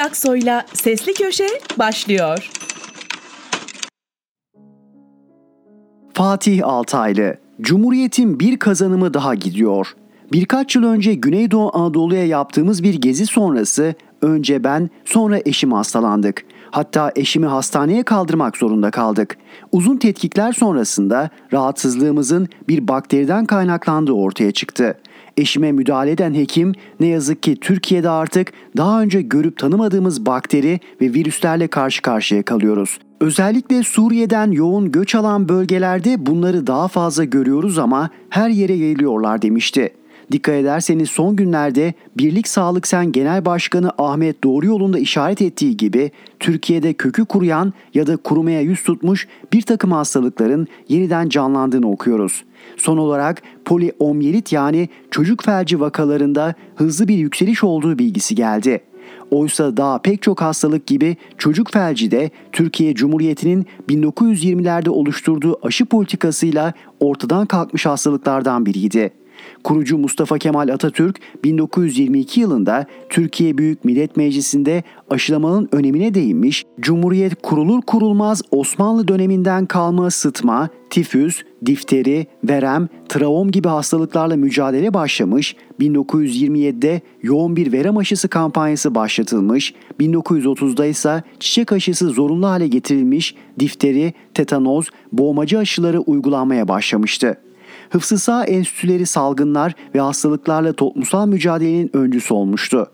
Aksoy'la Sesli Köşe başlıyor. Fatih Altaylı, Cumhuriyet'in bir kazanımı daha gidiyor. Birkaç yıl önce Güneydoğu Anadolu'ya yaptığımız bir gezi sonrası önce ben sonra eşim hastalandık. Hatta eşimi hastaneye kaldırmak zorunda kaldık. Uzun tetkikler sonrasında rahatsızlığımızın bir bakteriden kaynaklandığı ortaya çıktı. Eşime müdahale eden hekim ne yazık ki Türkiye'de artık daha önce görüp tanımadığımız bakteri ve virüslerle karşı karşıya kalıyoruz. Özellikle Suriye'den yoğun göç alan bölgelerde bunları daha fazla görüyoruz ama her yere yayılıyorlar demişti. Dikkat ederseniz son günlerde Birlik Sağlık Sen Genel Başkanı Ahmet Doğru yolunda işaret ettiği gibi Türkiye'de kökü kuruyan ya da kurumaya yüz tutmuş bir takım hastalıkların yeniden canlandığını okuyoruz. Son olarak poliomyelit yani çocuk felci vakalarında hızlı bir yükseliş olduğu bilgisi geldi. Oysa daha pek çok hastalık gibi çocuk felci de Türkiye Cumhuriyeti'nin 1920'lerde oluşturduğu aşı politikasıyla ortadan kalkmış hastalıklardan biriydi. Kurucu Mustafa Kemal Atatürk 1922 yılında Türkiye Büyük Millet Meclisi'nde aşılamanın önemine değinmiş, Cumhuriyet kurulur kurulmaz Osmanlı döneminden kalma sıtma, tifüs, difteri, verem, traom gibi hastalıklarla mücadele başlamış, 1927'de yoğun bir verem aşısı kampanyası başlatılmış, 1930'da ise çiçek aşısı zorunlu hale getirilmiş, difteri, tetanoz, boğmacı aşıları uygulanmaya başlamıştı. Hıfzı Sağ Enstitüleri salgınlar ve hastalıklarla toplumsal mücadelenin öncüsü olmuştu.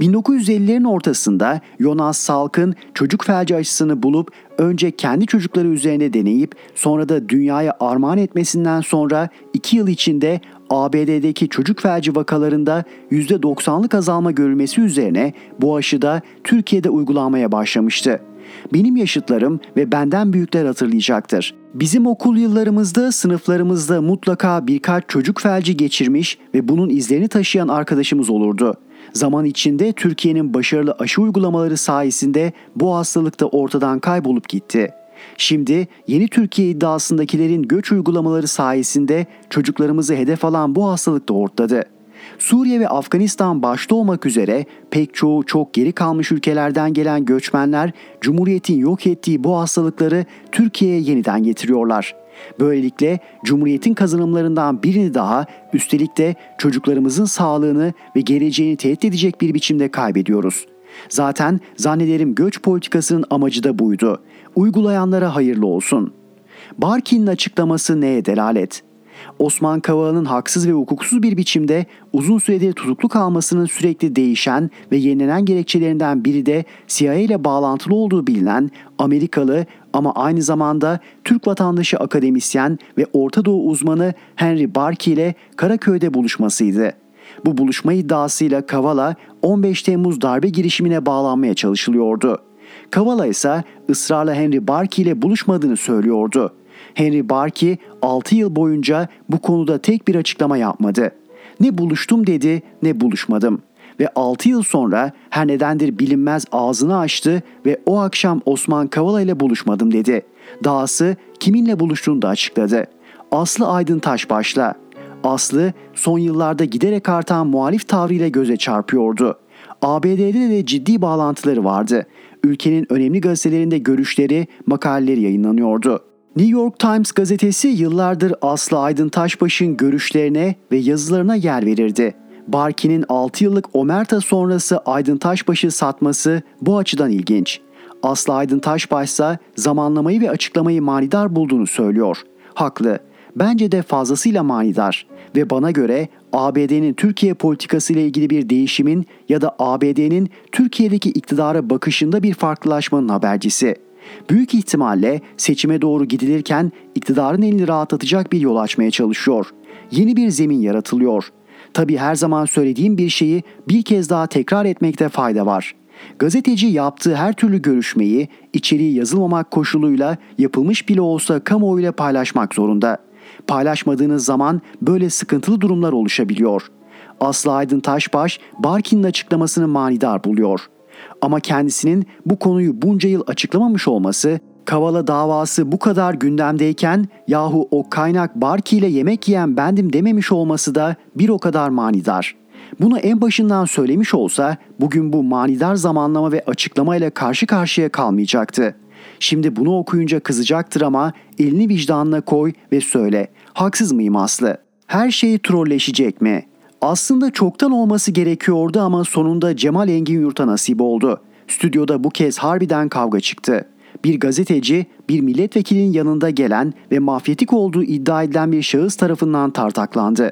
1950'lerin ortasında Jonas Salk'ın çocuk felci aşısını bulup önce kendi çocukları üzerine deneyip sonra da dünyaya armağan etmesinden sonra 2 yıl içinde ABD'deki çocuk felci vakalarında %90'lık azalma görülmesi üzerine bu aşı da Türkiye'de uygulanmaya başlamıştı. Benim yaşıtlarım ve benden büyükler hatırlayacaktır. Bizim okul yıllarımızda sınıflarımızda mutlaka birkaç çocuk felci geçirmiş ve bunun izlerini taşıyan arkadaşımız olurdu. Zaman içinde Türkiye'nin başarılı aşı uygulamaları sayesinde bu hastalık da ortadan kaybolup gitti. Şimdi yeni Türkiye iddiasındakilerin göç uygulamaları sayesinde çocuklarımızı hedef alan bu hastalık da ortladı. Suriye ve Afganistan başta olmak üzere pek çoğu çok geri kalmış ülkelerden gelen göçmenler Cumhuriyet'in yok ettiği bu hastalıkları Türkiye'ye yeniden getiriyorlar. Böylelikle Cumhuriyet'in kazanımlarından birini daha üstelik de çocuklarımızın sağlığını ve geleceğini tehdit edecek bir biçimde kaybediyoruz. Zaten zannederim göç politikasının amacı da buydu. Uygulayanlara hayırlı olsun. Barkin'in açıklaması neye delalet? Osman Kavala'nın haksız ve hukuksuz bir biçimde uzun süredir tutuklu kalmasının sürekli değişen ve yenilenen gerekçelerinden biri de CIA ile bağlantılı olduğu bilinen Amerikalı ama aynı zamanda Türk vatandaşı akademisyen ve Orta Doğu uzmanı Henry Barkey ile Karaköy'de buluşmasıydı. Bu buluşma iddiasıyla Kavala 15 Temmuz darbe girişimine bağlanmaya çalışılıyordu. Kavala ise ısrarla Henry Barkey ile buluşmadığını söylüyordu. Henry Barkey 6 yıl boyunca bu konuda tek bir açıklama yapmadı. Ne buluştum dedi ne buluşmadım. Ve 6 yıl sonra her nedendir bilinmez ağzını açtı ve o akşam Osman Kavala ile buluşmadım dedi. Dahası kiminle buluştuğunu da açıkladı. Aslı Aydın Taşbaş'la. Aslı son yıllarda giderek artan muhalif tavrıyla göze çarpıyordu. ABD'de de ciddi bağlantıları vardı. Ülkenin önemli gazetelerinde görüşleri, makaleleri yayınlanıyordu. New York Times gazetesi yıllardır Aslı Aydın Taşbaş'ın görüşlerine ve yazılarına yer verirdi. Barkin'in 6 yıllık Omerta sonrası Aydın Taşbaş'ı satması bu açıdan ilginç. Aslı Aydın Taşbaş ise zamanlamayı ve açıklamayı manidar bulduğunu söylüyor. Haklı. Bence de fazlasıyla manidar ve bana göre ABD'nin Türkiye politikası ile ilgili bir değişimin ya da ABD'nin Türkiye'deki iktidara bakışında bir farklılaşmanın habercisi.'' Büyük ihtimalle seçime doğru gidilirken iktidarın elini rahatlatacak bir yol açmaya çalışıyor. Yeni bir zemin yaratılıyor. Tabi her zaman söylediğim bir şeyi bir kez daha tekrar etmekte fayda var. Gazeteci yaptığı her türlü görüşmeyi içeriği yazılmamak koşuluyla yapılmış bile olsa kamuoyuyla paylaşmak zorunda. Paylaşmadığınız zaman böyle sıkıntılı durumlar oluşabiliyor. Aslı Aydın Taşbaş Barkin'in açıklamasını manidar buluyor.'' Ama kendisinin bu konuyu bunca yıl açıklamamış olması, Kavala davası bu kadar gündemdeyken yahu o kaynak Barki ile yemek yiyen bendim dememiş olması da bir o kadar manidar. Bunu en başından söylemiş olsa bugün bu manidar zamanlama ve açıklamayla karşı karşıya kalmayacaktı. Şimdi bunu okuyunca kızacaktır ama elini vicdanına koy ve söyle. Haksız mıyım Aslı? Her şey trolleşecek mi? Aslında çoktan olması gerekiyordu ama sonunda Cemal Engin Yurt'a nasip oldu. Stüdyoda bu kez harbiden kavga çıktı. Bir gazeteci bir milletvekilinin yanında gelen ve mafyatik olduğu iddia edilen bir şahıs tarafından tartaklandı.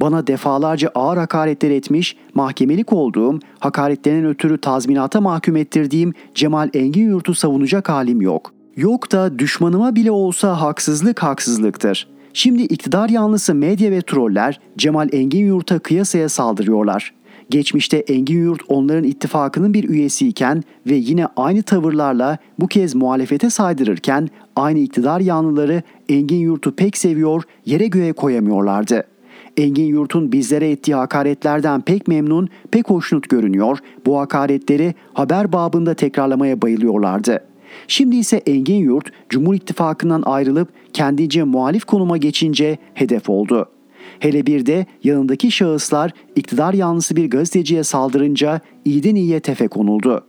Bana defalarca ağır hakaretler etmiş, mahkemelik olduğum, hakaretlerinden ötürü tazminata mahkum ettirdiğim Cemal Engin Yurt'u savunacak halim yok. Yok da düşmanıma bile olsa haksızlık haksızlıktır. Şimdi iktidar yanlısı medya ve troller Cemal Engin Yurt'a kıyasaya saldırıyorlar. Geçmişte Engin Yurt onların ittifakının bir üyesiyken ve yine aynı tavırlarla bu kez muhalefete saydırırken aynı iktidar yanlıları Engin Yurt'u pek seviyor, yere göğe koyamıyorlardı. Engin Yurt'un bizlere ettiği hakaretlerden pek memnun, pek hoşnut görünüyor, bu hakaretleri haber babında tekrarlamaya bayılıyorlardı.'' Şimdi ise Engin Yurt Cumhur İttifakı'ndan ayrılıp kendince muhalif konuma geçince hedef oldu. Hele bir de yanındaki şahıslar iktidar yanlısı bir gazeteciye saldırınca iyiden iyiye tefe konuldu.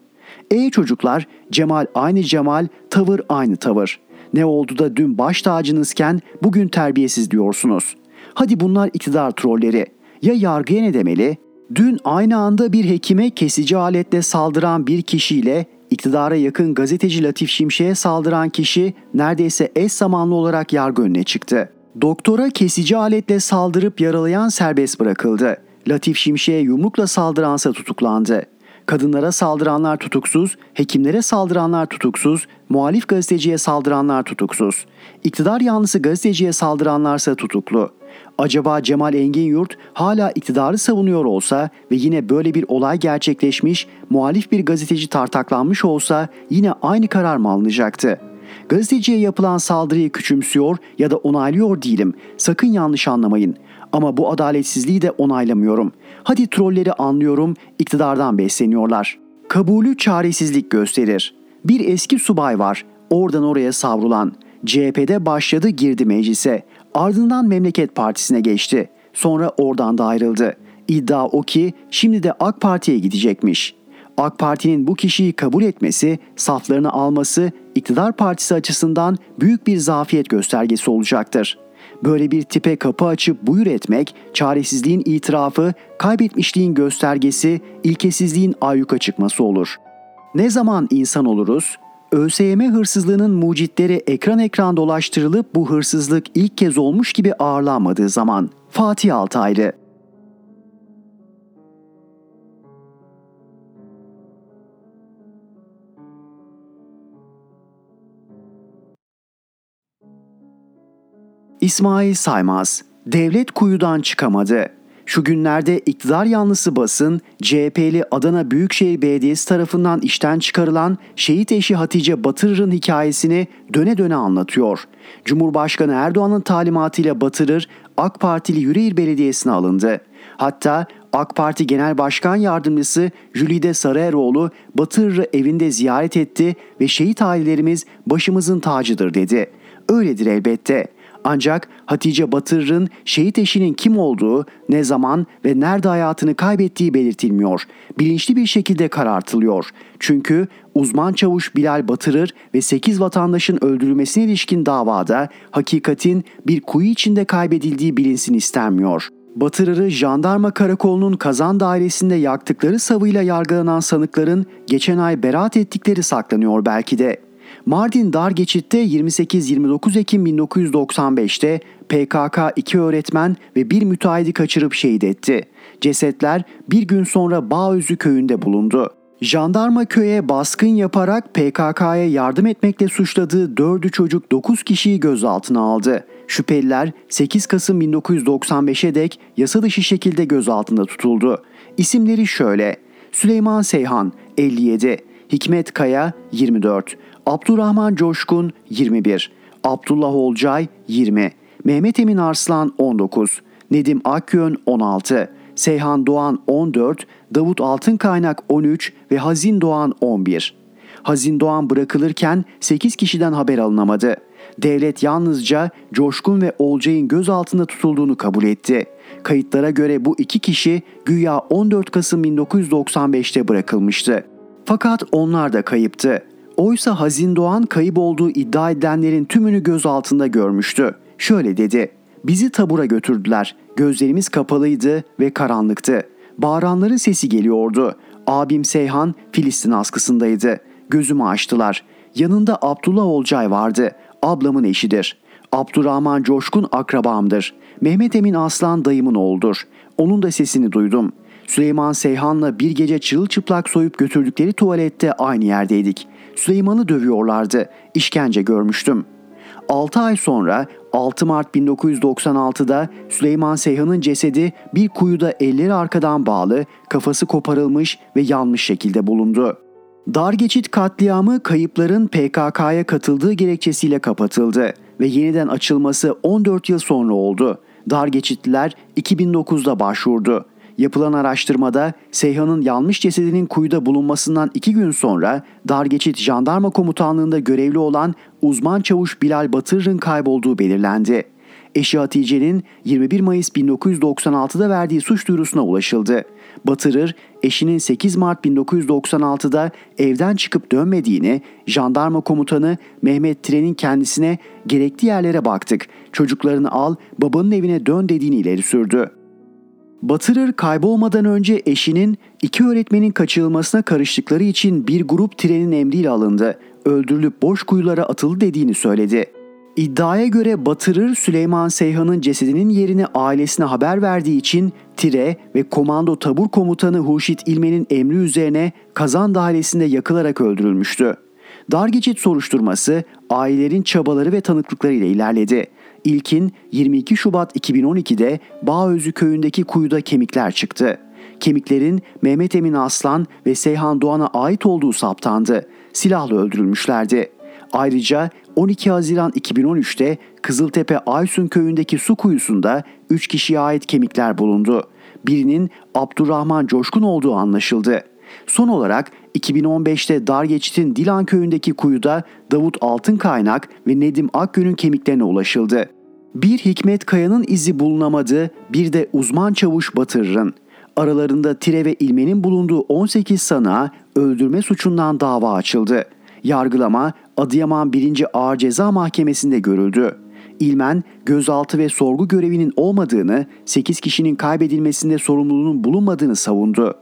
Ey çocuklar Cemal aynı Cemal, tavır aynı tavır. Ne oldu da dün baş tacınızken bugün terbiyesiz diyorsunuz. Hadi bunlar iktidar trolleri. Ya yargıya ne demeli? Dün aynı anda bir hekime kesici aletle saldıran bir kişiyle iktidara yakın gazeteci Latif Şimşek'e saldıran kişi neredeyse eş zamanlı olarak yargı önüne çıktı. Doktora kesici aletle saldırıp yaralayan serbest bırakıldı. Latif Şimşek'e yumrukla saldıransa tutuklandı. Kadınlara saldıranlar tutuksuz, hekimlere saldıranlar tutuksuz, muhalif gazeteciye saldıranlar tutuksuz. İktidar yanlısı gazeteciye saldıranlarsa tutuklu. Acaba Cemal Engin Yurt hala iktidarı savunuyor olsa ve yine böyle bir olay gerçekleşmiş, muhalif bir gazeteci tartaklanmış olsa yine aynı karar mı alınacaktı? Gazeteciye yapılan saldırıyı küçümsüyor ya da onaylıyor değilim. Sakın yanlış anlamayın. Ama bu adaletsizliği de onaylamıyorum. Hadi trolleri anlıyorum, iktidardan besleniyorlar. Kabulü çaresizlik gösterir. Bir eski subay var, oradan oraya savrulan. CHP'de başladı girdi meclise. Ardından Memleket Partisi'ne geçti. Sonra oradan da ayrıldı. İddia o ki şimdi de AK Parti'ye gidecekmiş. AK Parti'nin bu kişiyi kabul etmesi, saflarını alması iktidar partisi açısından büyük bir zafiyet göstergesi olacaktır. Böyle bir tipe kapı açıp buyur etmek, çaresizliğin itirafı, kaybetmişliğin göstergesi, ilkesizliğin ayyuka çıkması olur. Ne zaman insan oluruz? ÖSYM hırsızlığının mucitleri ekran ekran dolaştırılıp bu hırsızlık ilk kez olmuş gibi ağırlanmadığı zaman. Fatih Altaylı İsmail Saymaz, devlet kuyudan çıkamadı. Şu günlerde iktidar yanlısı basın CHP'li Adana Büyükşehir Belediyesi tarafından işten çıkarılan şehit eşi Hatice Batırır'ın hikayesini döne döne anlatıyor. Cumhurbaşkanı Erdoğan'ın talimatıyla Batırır AK Partili Yüreğir Belediyesi'ne alındı. Hatta AK Parti Genel Başkan Yardımcısı Jülide Sarıeroğlu Batırır'ı evinde ziyaret etti ve şehit ailelerimiz başımızın tacıdır dedi. Öyledir elbette. Ancak Hatice Batırır'ın şehit eşinin kim olduğu, ne zaman ve nerede hayatını kaybettiği belirtilmiyor. Bilinçli bir şekilde karartılıyor. Çünkü uzman çavuş Bilal Batırır ve 8 vatandaşın öldürülmesine ilişkin davada hakikatin bir kuyu içinde kaybedildiği bilinsin istenmiyor. Batırır'ı jandarma karakolunun kazan dairesinde yaktıkları savıyla yargılanan sanıkların geçen ay beraat ettikleri saklanıyor belki de. Mardin dar geçitte 28-29 Ekim 1995'te PKK iki öğretmen ve bir müteahhidi kaçırıp şehit etti. Cesetler bir gün sonra Bağözü köyünde bulundu. Jandarma köye baskın yaparak PKK'ya yardım etmekle suçladığı dördü çocuk 9 kişiyi gözaltına aldı. Şüpheliler 8 Kasım 1995'e dek yasa dışı şekilde gözaltında tutuldu. İsimleri şöyle. Süleyman Seyhan 57, Hikmet Kaya 24, Abdurrahman Coşkun 21, Abdullah Olcay 20, Mehmet Emin Arslan 19, Nedim Akyön 16, Seyhan Doğan 14, Davut Altınkaynak 13 ve Hazin Doğan 11. Hazin Doğan bırakılırken 8 kişiden haber alınamadı. devlet yalnızca Coşkun ve Olcay'ın gözaltında tutulduğunu kabul etti. Kayıtlara göre bu iki kişi güya 14 Kasım 1995'te bırakılmıştı. Fakat onlar da kayıptı. Oysa Hazin Doğan kayıp olduğu iddia edilenlerin tümünü gözaltında görmüştü. Şöyle dedi. Bizi tabura götürdüler. Gözlerimiz kapalıydı ve karanlıktı. Bağıranların sesi geliyordu. Abim Seyhan Filistin askısındaydı. Gözümü açtılar. Yanında Abdullah Olcay vardı. Ablamın eşidir. Abdurrahman Coşkun akrabamdır. Mehmet Emin Aslan dayımın oğludur. Onun da sesini duydum. Süleyman Seyhan'la bir gece çırılçıplak soyup götürdükleri tuvalette aynı yerdeydik. Süleyman'ı dövüyorlardı. İşkence görmüştüm. 6 ay sonra 6 Mart 1996'da Süleyman Seyhan'ın cesedi bir kuyuda elleri arkadan bağlı, kafası koparılmış ve yanmış şekilde bulundu. Dar geçit katliamı kayıpların PKK'ya katıldığı gerekçesiyle kapatıldı ve yeniden açılması 14 yıl sonra oldu. Dar geçitliler 2009'da başvurdu. Yapılan araştırmada Seyhan'ın yanmış cesedinin kuyuda bulunmasından iki gün sonra Dargeçit Jandarma Komutanlığı'nda görevli olan uzman çavuş Bilal Batırır'ın kaybolduğu belirlendi. Eşi Hatice'nin 21 Mayıs 1996'da verdiği suç duyurusuna ulaşıldı. Batırır, eşinin 8 Mart 1996'da evden çıkıp dönmediğini, jandarma komutanı Mehmet Tiren'in kendisine gerekli yerlere baktık, çocuklarını al, babanın evine dön dediğini ileri sürdü. Batırır kaybolmadan önce eşinin iki öğretmenin kaçırılmasına karıştıkları için bir grup trenin emriyle alındı. Öldürülüp boş kuyulara atıldı dediğini söyledi. İddiaya göre Batırır Süleyman Seyhan'ın cesedinin yerini ailesine haber verdiği için Tire ve Komando Tabur Komutanı Hurşit İlmen'in emri üzerine kazan dairesinde yakılarak öldürülmüştü. Dar geçit soruşturması ailelerin çabaları ve tanıklıkları ile ilerledi. İlkin 22 Şubat 2012'de Bağözü köyündeki kuyuda kemikler çıktı. Kemiklerin Mehmet Emin Aslan ve Seyhan Doğan'a ait olduğu saptandı. Silahla öldürülmüşlerdi. Ayrıca 12 Haziran 2013'te Kızıltepe Aysun köyündeki su kuyusunda 3 kişiye ait kemikler bulundu. Birinin Abdurrahman Coşkun olduğu anlaşıldı. Son olarak 2015'te Dargeçit'in Dilan köyündeki kuyuda Davut Altınkaynak ve Nedim Akgün'ün kemiklerine ulaşıldı. Bir Hikmet Kaya'nın izi bulunamadı, bir de uzman çavuş Batırır'ın. Aralarında Tire ve İlmen'in bulunduğu 18 sanığa öldürme suçundan dava açıldı. Yargılama Adıyaman 1. Ağır Ceza Mahkemesi'nde görüldü. İlmen, gözaltı ve sorgu görevinin olmadığını, 8 kişinin kaybedilmesinde sorumluluğunun bulunmadığını savundu.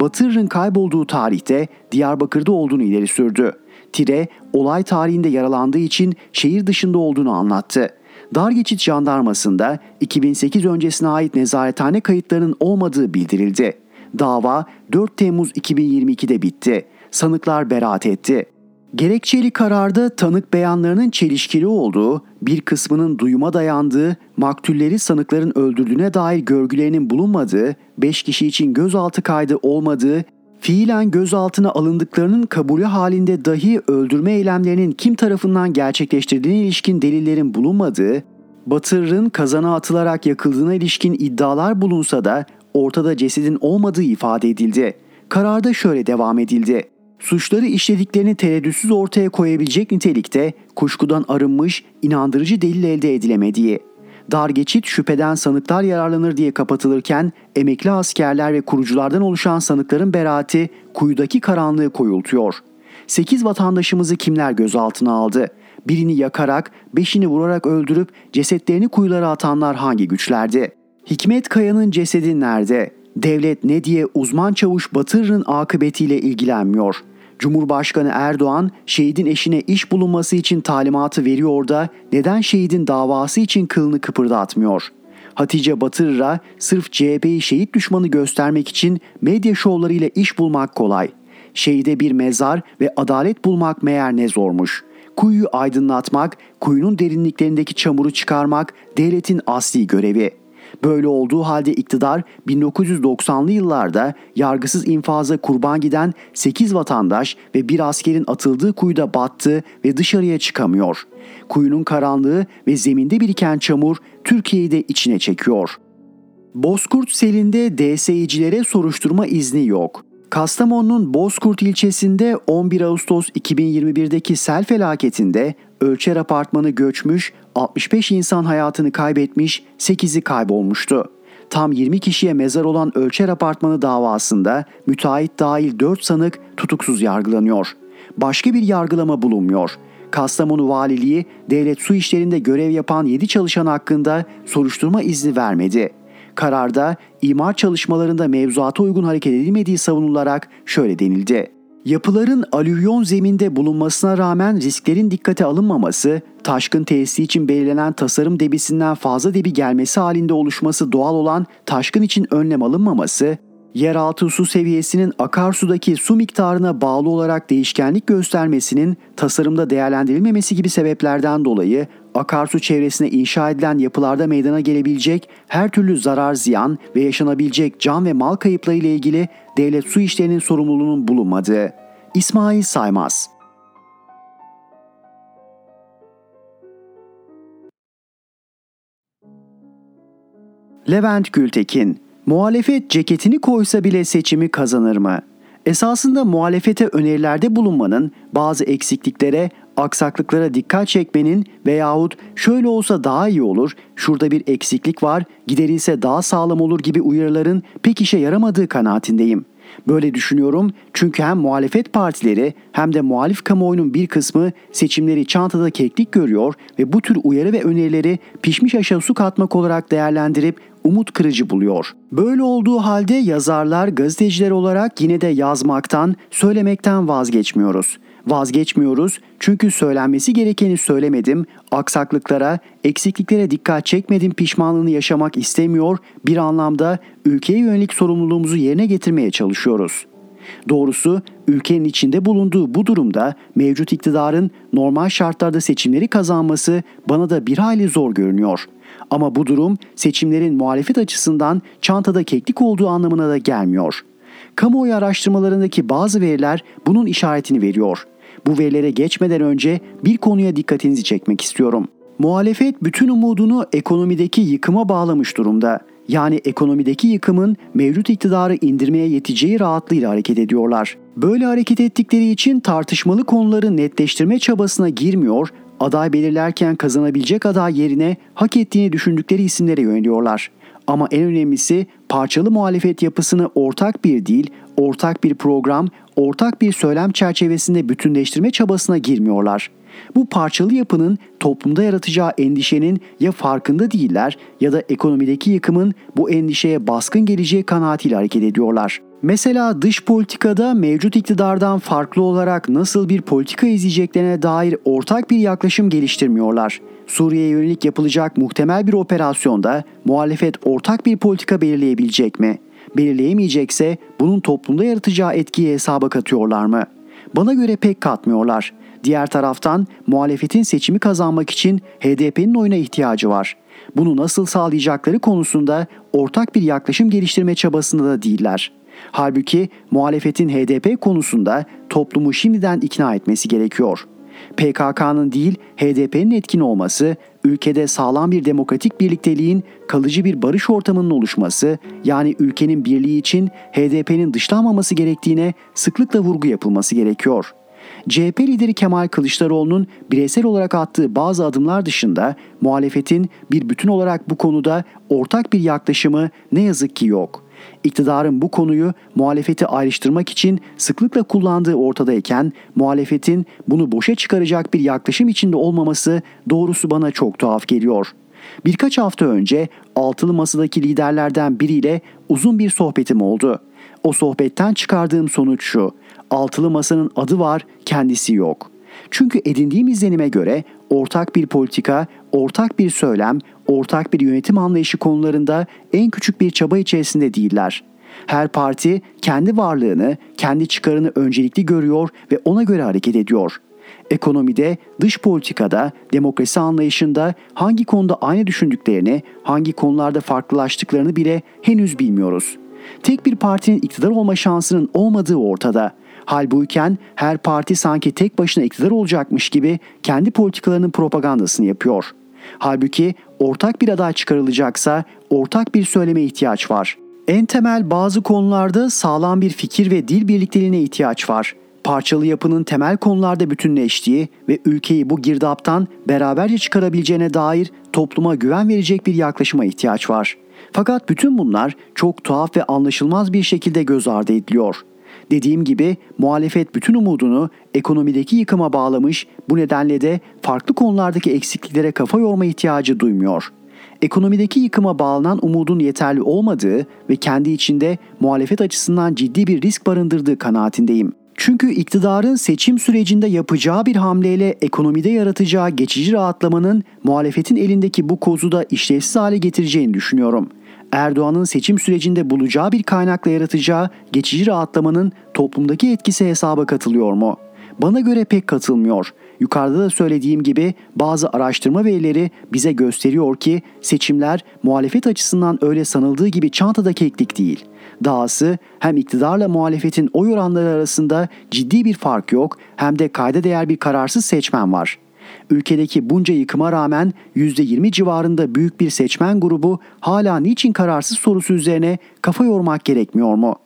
Batırır'ın kaybolduğu tarihte Diyarbakır'da olduğunu ileri sürdü. Tire, olay tarihinde yaralandığı için şehir dışında olduğunu anlattı. Dargeçit jandarmasında 2008 öncesine ait nezarethane kayıtlarının olmadığı bildirildi. Dava 4 Temmuz 2022'de bitti. Sanıklar beraat etti. Gerekçeli kararda tanık beyanlarının çelişkili olduğu, bir kısmının duyuma dayandığı, maktulleri sanıkların öldürdüğüne dair görgülerinin bulunmadığı, 5 kişi için gözaltı kaydı olmadığı, fiilen gözaltına alındıklarının kabulü halinde dahi öldürme eylemlerinin kim tarafından gerçekleştirdiğine ilişkin delillerin bulunmadığı, Batırır'ın kazana atılarak yakıldığına ilişkin iddialar bulunsa da ortada cesedin olmadığı ifade edildi. Kararda şöyle devam edildi suçları işlediklerini tereddütsüz ortaya koyabilecek nitelikte kuşkudan arınmış, inandırıcı delil elde edilemediği. Dar geçit şüpheden sanıklar yararlanır diye kapatılırken emekli askerler ve kuruculardan oluşan sanıkların beraati kuyudaki karanlığı koyultuyor. 8 vatandaşımızı kimler gözaltına aldı? Birini yakarak, beşini vurarak öldürüp cesetlerini kuyulara atanlar hangi güçlerdi? Hikmet Kaya'nın cesedi nerede? Devlet ne diye uzman çavuş Batırır'ın akıbetiyle ilgilenmiyor. Cumhurbaşkanı Erdoğan şehidin eşine iş bulunması için talimatı veriyor da neden şehidin davası için kılını kıpırdatmıyor? Hatice Batırır'a sırf CHP'yi şehit düşmanı göstermek için medya şovlarıyla iş bulmak kolay. Şehide bir mezar ve adalet bulmak meğer ne zormuş. Kuyuyu aydınlatmak, kuyunun derinliklerindeki çamuru çıkarmak devletin asli görevi.'' Böyle olduğu halde iktidar 1990'lı yıllarda yargısız infaza kurban giden 8 vatandaş ve bir askerin atıldığı kuyuda battı ve dışarıya çıkamıyor. Kuyunun karanlığı ve zeminde biriken çamur Türkiye'yi de içine çekiyor. Bozkurt selinde DSİ'cilere soruşturma izni yok. Kastamonu'nun Bozkurt ilçesinde 11 Ağustos 2021'deki sel felaketinde Ölçer Apartmanı göçmüş, 65 insan hayatını kaybetmiş, 8'i kaybolmuştu. Tam 20 kişiye mezar olan Ölçer Apartmanı davasında müteahhit dahil 4 sanık tutuksuz yargılanıyor. Başka bir yargılama bulunmuyor. Kastamonu Valiliği devlet su işlerinde görev yapan 7 çalışan hakkında soruşturma izni vermedi. Kararda imar çalışmalarında mevzuata uygun hareket edilmediği savunularak şöyle denildi. Yapıların alüvyon zeminde bulunmasına rağmen risklerin dikkate alınmaması, taşkın tesisi için belirlenen tasarım debisinden fazla debi gelmesi halinde oluşması doğal olan taşkın için önlem alınmaması, yeraltı su seviyesinin akarsudaki su miktarına bağlı olarak değişkenlik göstermesinin tasarımda değerlendirilmemesi gibi sebeplerden dolayı akarsu çevresine inşa edilen yapılarda meydana gelebilecek her türlü zarar ziyan ve yaşanabilecek can ve mal kayıpları ile ilgili devlet su işlerinin sorumluluğunun bulunmadığı. İsmail Saymaz Levent Gültekin Muhalefet ceketini koysa bile seçimi kazanır mı? Esasında muhalefete önerilerde bulunmanın bazı eksikliklere, aksaklıklara dikkat çekmenin veyahut şöyle olsa daha iyi olur, şurada bir eksiklik var, giderilse daha sağlam olur gibi uyarıların pek işe yaramadığı kanaatindeyim. Böyle düşünüyorum çünkü hem muhalefet partileri hem de muhalif kamuoyunun bir kısmı seçimleri çantada keklik görüyor ve bu tür uyarı ve önerileri pişmiş aşağı su katmak olarak değerlendirip umut kırıcı buluyor. Böyle olduğu halde yazarlar, gazeteciler olarak yine de yazmaktan, söylemekten vazgeçmiyoruz. Vazgeçmiyoruz çünkü söylenmesi gerekeni söylemedim, aksaklıklara, eksikliklere dikkat çekmedim pişmanlığını yaşamak istemiyor, bir anlamda ülkeye yönelik sorumluluğumuzu yerine getirmeye çalışıyoruz. Doğrusu ülkenin içinde bulunduğu bu durumda mevcut iktidarın normal şartlarda seçimleri kazanması bana da bir hayli zor görünüyor. Ama bu durum seçimlerin muhalefet açısından çantada keklik olduğu anlamına da gelmiyor. Kamuoyu araştırmalarındaki bazı veriler bunun işaretini veriyor. Bu verilere geçmeden önce bir konuya dikkatinizi çekmek istiyorum. Muhalefet bütün umudunu ekonomideki yıkıma bağlamış durumda. Yani ekonomideki yıkımın mevcut iktidarı indirmeye yeteceği rahatlığıyla hareket ediyorlar. Böyle hareket ettikleri için tartışmalı konuları netleştirme çabasına girmiyor, aday belirlerken kazanabilecek aday yerine hak ettiğini düşündükleri isimlere yöneliyorlar. Ama en önemlisi parçalı muhalefet yapısını ortak bir dil, ortak bir program, ortak bir söylem çerçevesinde bütünleştirme çabasına girmiyorlar. Bu parçalı yapının toplumda yaratacağı endişenin ya farkında değiller ya da ekonomideki yıkımın bu endişeye baskın geleceği kanaatiyle hareket ediyorlar. Mesela dış politikada mevcut iktidardan farklı olarak nasıl bir politika izleyeceklerine dair ortak bir yaklaşım geliştirmiyorlar. Suriye'ye yönelik yapılacak muhtemel bir operasyonda muhalefet ortak bir politika belirleyebilecek mi? Belirleyemeyecekse bunun toplumda yaratacağı etkiyi hesaba katıyorlar mı? Bana göre pek katmıyorlar. Diğer taraftan muhalefetin seçimi kazanmak için HDP'nin oyuna ihtiyacı var. Bunu nasıl sağlayacakları konusunda ortak bir yaklaşım geliştirme çabasında da değiller. Halbuki muhalefetin HDP konusunda toplumu şimdiden ikna etmesi gerekiyor. PKK'nın değil HDP'nin etkin olması, ülkede sağlam bir demokratik birlikteliğin kalıcı bir barış ortamının oluşması, yani ülkenin birliği için HDP'nin dışlanmaması gerektiğine sıklıkla vurgu yapılması gerekiyor.'' CHP lideri Kemal Kılıçdaroğlu'nun bireysel olarak attığı bazı adımlar dışında muhalefetin bir bütün olarak bu konuda ortak bir yaklaşımı ne yazık ki yok. İktidarın bu konuyu muhalefeti ayrıştırmak için sıklıkla kullandığı ortadayken muhalefetin bunu boşa çıkaracak bir yaklaşım içinde olmaması doğrusu bana çok tuhaf geliyor. Birkaç hafta önce altılı masadaki liderlerden biriyle uzun bir sohbetim oldu. O sohbetten çıkardığım sonuç şu. Altılı masanın adı var, kendisi yok. Çünkü edindiğim izlenime göre ortak bir politika, ortak bir söylem, ortak bir yönetim anlayışı konularında en küçük bir çaba içerisinde değiller. Her parti kendi varlığını, kendi çıkarını öncelikli görüyor ve ona göre hareket ediyor. Ekonomide, dış politikada, demokrasi anlayışında hangi konuda aynı düşündüklerini, hangi konularda farklılaştıklarını bile henüz bilmiyoruz. Tek bir partinin iktidar olma şansının olmadığı ortada. Halbuyken her parti sanki tek başına iktidar olacakmış gibi kendi politikalarının propagandasını yapıyor. Halbuki ortak bir aday çıkarılacaksa ortak bir söyleme ihtiyaç var. En temel bazı konularda sağlam bir fikir ve dil birlikteliğine ihtiyaç var. Parçalı yapının temel konularda bütünleştiği ve ülkeyi bu girdaptan beraberce çıkarabileceğine dair topluma güven verecek bir yaklaşıma ihtiyaç var. Fakat bütün bunlar çok tuhaf ve anlaşılmaz bir şekilde göz ardı ediliyor. Dediğim gibi muhalefet bütün umudunu ekonomideki yıkıma bağlamış, bu nedenle de farklı konulardaki eksikliklere kafa yorma ihtiyacı duymuyor. Ekonomideki yıkıma bağlanan umudun yeterli olmadığı ve kendi içinde muhalefet açısından ciddi bir risk barındırdığı kanaatindeyim. Çünkü iktidarın seçim sürecinde yapacağı bir hamleyle ekonomide yaratacağı geçici rahatlamanın muhalefetin elindeki bu kozu da işlevsiz hale getireceğini düşünüyorum. Erdoğan'ın seçim sürecinde bulacağı bir kaynakla yaratacağı geçici rahatlamanın toplumdaki etkisi hesaba katılıyor mu? Bana göre pek katılmıyor. Yukarıda da söylediğim gibi bazı araştırma verileri bize gösteriyor ki seçimler muhalefet açısından öyle sanıldığı gibi çantada keklik değil. Dahası hem iktidarla muhalefetin oy oranları arasında ciddi bir fark yok hem de kayda değer bir kararsız seçmen var. Ülkedeki bunca yıkıma rağmen %20 civarında büyük bir seçmen grubu hala niçin kararsız sorusu üzerine kafa yormak gerekmiyor mu?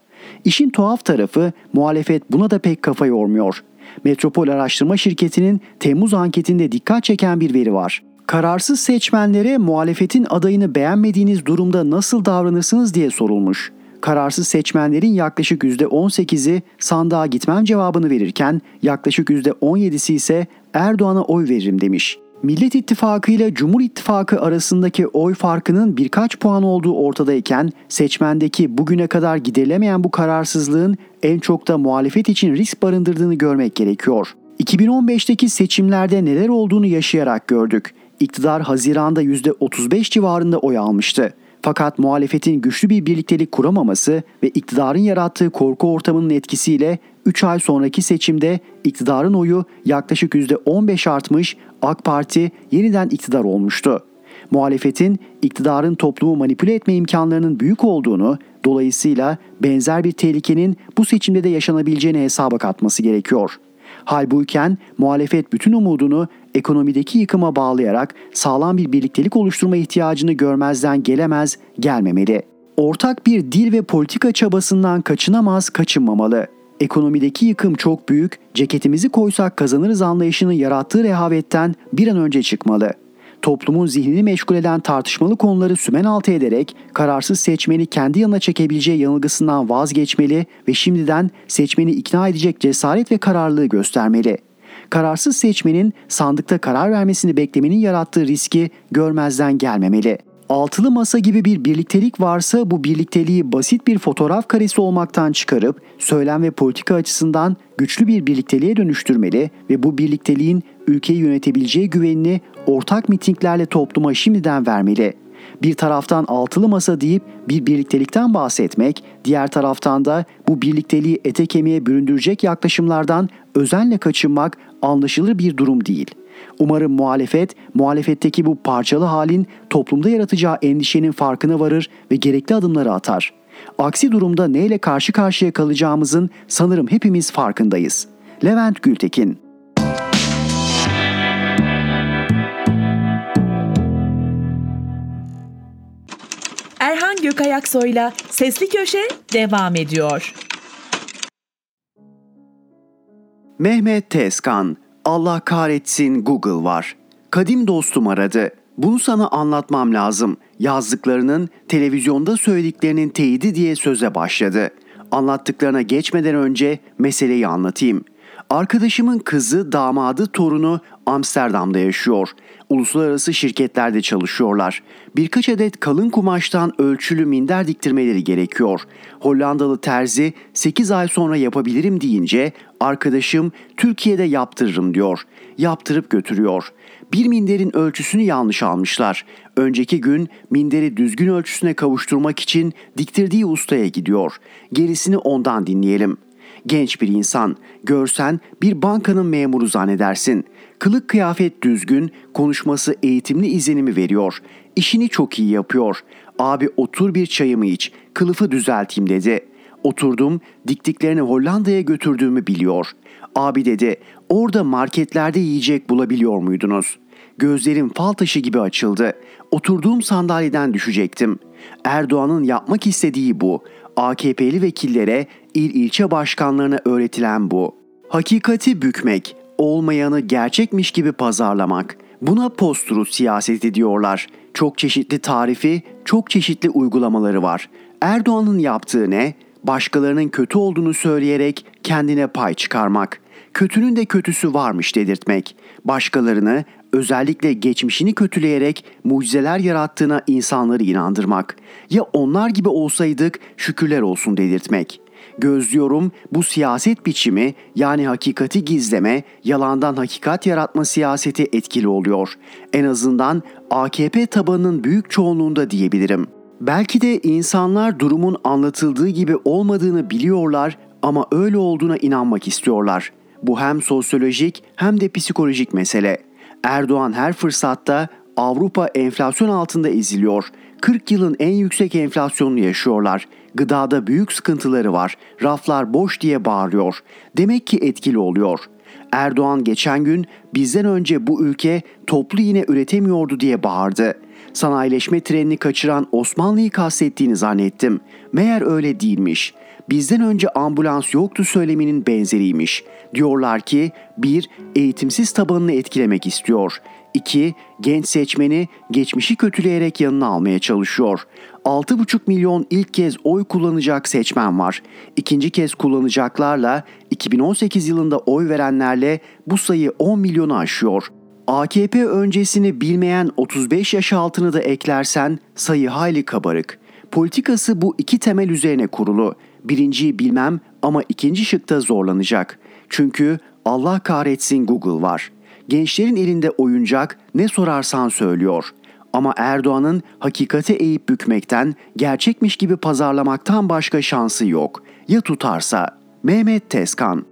İşin tuhaf tarafı muhalefet buna da pek kafa yormuyor. Metropol Araştırma Şirketi'nin Temmuz anketinde dikkat çeken bir veri var. Kararsız seçmenlere muhalefetin adayını beğenmediğiniz durumda nasıl davranırsınız diye sorulmuş. Kararsız seçmenlerin yaklaşık %18'i sandığa gitmem cevabını verirken yaklaşık %17'si ise Erdoğan'a oy veririm demiş. Millet İttifakı ile Cumhur İttifakı arasındaki oy farkının birkaç puan olduğu ortadayken seçmendeki bugüne kadar giderilemeyen bu kararsızlığın en çok da muhalefet için risk barındırdığını görmek gerekiyor. 2015'teki seçimlerde neler olduğunu yaşayarak gördük. İktidar Haziran'da %35 civarında oy almıştı. Fakat muhalefetin güçlü bir birliktelik kuramaması ve iktidarın yarattığı korku ortamının etkisiyle 3 ay sonraki seçimde iktidarın oyu yaklaşık %15 artmış, AK Parti yeniden iktidar olmuştu. Muhalefetin iktidarın toplumu manipüle etme imkanlarının büyük olduğunu, dolayısıyla benzer bir tehlikenin bu seçimde de yaşanabileceğini hesaba katması gerekiyor. Halbuyken muhalefet bütün umudunu ekonomideki yıkıma bağlayarak sağlam bir birliktelik oluşturma ihtiyacını görmezden gelemez, gelmemeli. Ortak bir dil ve politika çabasından kaçınamaz, kaçınmamalı. Ekonomideki yıkım çok büyük, ceketimizi koysak kazanırız anlayışının yarattığı rehavetten bir an önce çıkmalı. Toplumun zihnini meşgul eden tartışmalı konuları sümen altı ederek kararsız seçmeni kendi yanına çekebileceği yanılgısından vazgeçmeli ve şimdiden seçmeni ikna edecek cesaret ve kararlılığı göstermeli. Kararsız seçmenin sandıkta karar vermesini beklemenin yarattığı riski görmezden gelmemeli. Altılı masa gibi bir birliktelik varsa bu birlikteliği basit bir fotoğraf karesi olmaktan çıkarıp söylem ve politika açısından güçlü bir birlikteliğe dönüştürmeli ve bu birlikteliğin ülkeyi yönetebileceği güvenini ortak mitinglerle topluma şimdiden vermeli. Bir taraftan altılı masa deyip bir birliktelikten bahsetmek, diğer taraftan da bu birlikteliği ete kemiğe büründürecek yaklaşımlardan özenle kaçınmak anlaşılır bir durum değil.'' Umarım muhalefet, muhalefetteki bu parçalı halin toplumda yaratacağı endişenin farkına varır ve gerekli adımları atar. Aksi durumda neyle karşı karşıya kalacağımızın sanırım hepimiz farkındayız. Levent Gültekin Erhan Gökayaksoy'la Sesli Köşe devam ediyor. Mehmet Tezkan Allah kahretsin Google var. Kadim dostum aradı. Bunu sana anlatmam lazım. Yazdıklarının, televizyonda söylediklerinin teyidi diye söze başladı. Anlattıklarına geçmeden önce meseleyi anlatayım. Arkadaşımın kızı, damadı, torunu Amsterdam'da yaşıyor. Uluslararası şirketlerde çalışıyorlar. Birkaç adet kalın kumaştan ölçülü minder diktirmeleri gerekiyor. Hollandalı terzi 8 ay sonra yapabilirim deyince arkadaşım Türkiye'de yaptırırım diyor. Yaptırıp götürüyor. Bir minderin ölçüsünü yanlış almışlar. Önceki gün minderi düzgün ölçüsüne kavuşturmak için diktirdiği ustaya gidiyor. Gerisini ondan dinleyelim.'' Genç bir insan. Görsen bir bankanın memuru zannedersin. Kılık kıyafet düzgün, konuşması eğitimli izlenimi veriyor. İşini çok iyi yapıyor. Abi otur bir çayımı iç, kılıfı düzelteyim dedi. Oturdum, diktiklerini Hollanda'ya götürdüğümü biliyor. Abi dedi, orada marketlerde yiyecek bulabiliyor muydunuz? Gözlerim fal taşı gibi açıldı. Oturduğum sandalyeden düşecektim. Erdoğan'ın yapmak istediği bu. AKP'li vekillere, il ilçe başkanlarına öğretilen bu. Hakikati bükmek, olmayanı gerçekmiş gibi pazarlamak. Buna post siyaseti diyorlar. Çok çeşitli tarifi, çok çeşitli uygulamaları var. Erdoğan'ın yaptığı ne? Başkalarının kötü olduğunu söyleyerek kendine pay çıkarmak. Kötünün de kötüsü varmış dedirtmek. Başkalarını özellikle geçmişini kötüleyerek mucizeler yarattığına insanları inandırmak. Ya onlar gibi olsaydık şükürler olsun dedirtmek. Gözlüyorum bu siyaset biçimi yani hakikati gizleme, yalandan hakikat yaratma siyaseti etkili oluyor. En azından AKP tabanının büyük çoğunluğunda diyebilirim. Belki de insanlar durumun anlatıldığı gibi olmadığını biliyorlar ama öyle olduğuna inanmak istiyorlar. Bu hem sosyolojik hem de psikolojik mesele. Erdoğan her fırsatta Avrupa enflasyon altında eziliyor. 40 yılın en yüksek enflasyonunu yaşıyorlar. Gıdada büyük sıkıntıları var. Raflar boş diye bağırıyor. Demek ki etkili oluyor. Erdoğan geçen gün bizden önce bu ülke toplu yine üretemiyordu diye bağırdı. Sanayileşme trenini kaçıran Osmanlı'yı kastettiğini zannettim. Meğer öyle değilmiş bizden önce ambulans yoktu söyleminin benzeriymiş. Diyorlar ki bir eğitimsiz tabanını etkilemek istiyor. 2. Genç seçmeni geçmişi kötüleyerek yanına almaya çalışıyor. 6,5 milyon ilk kez oy kullanacak seçmen var. İkinci kez kullanacaklarla 2018 yılında oy verenlerle bu sayı 10 milyonu aşıyor. AKP öncesini bilmeyen 35 yaş altını da eklersen sayı hayli kabarık. Politikası bu iki temel üzerine kurulu. Birinciyi bilmem ama ikinci şıkta zorlanacak. Çünkü Allah kahretsin Google var. Gençlerin elinde oyuncak ne sorarsan söylüyor. Ama Erdoğan'ın hakikate eğip bükmekten, gerçekmiş gibi pazarlamaktan başka şansı yok. Ya tutarsa? Mehmet Tezkan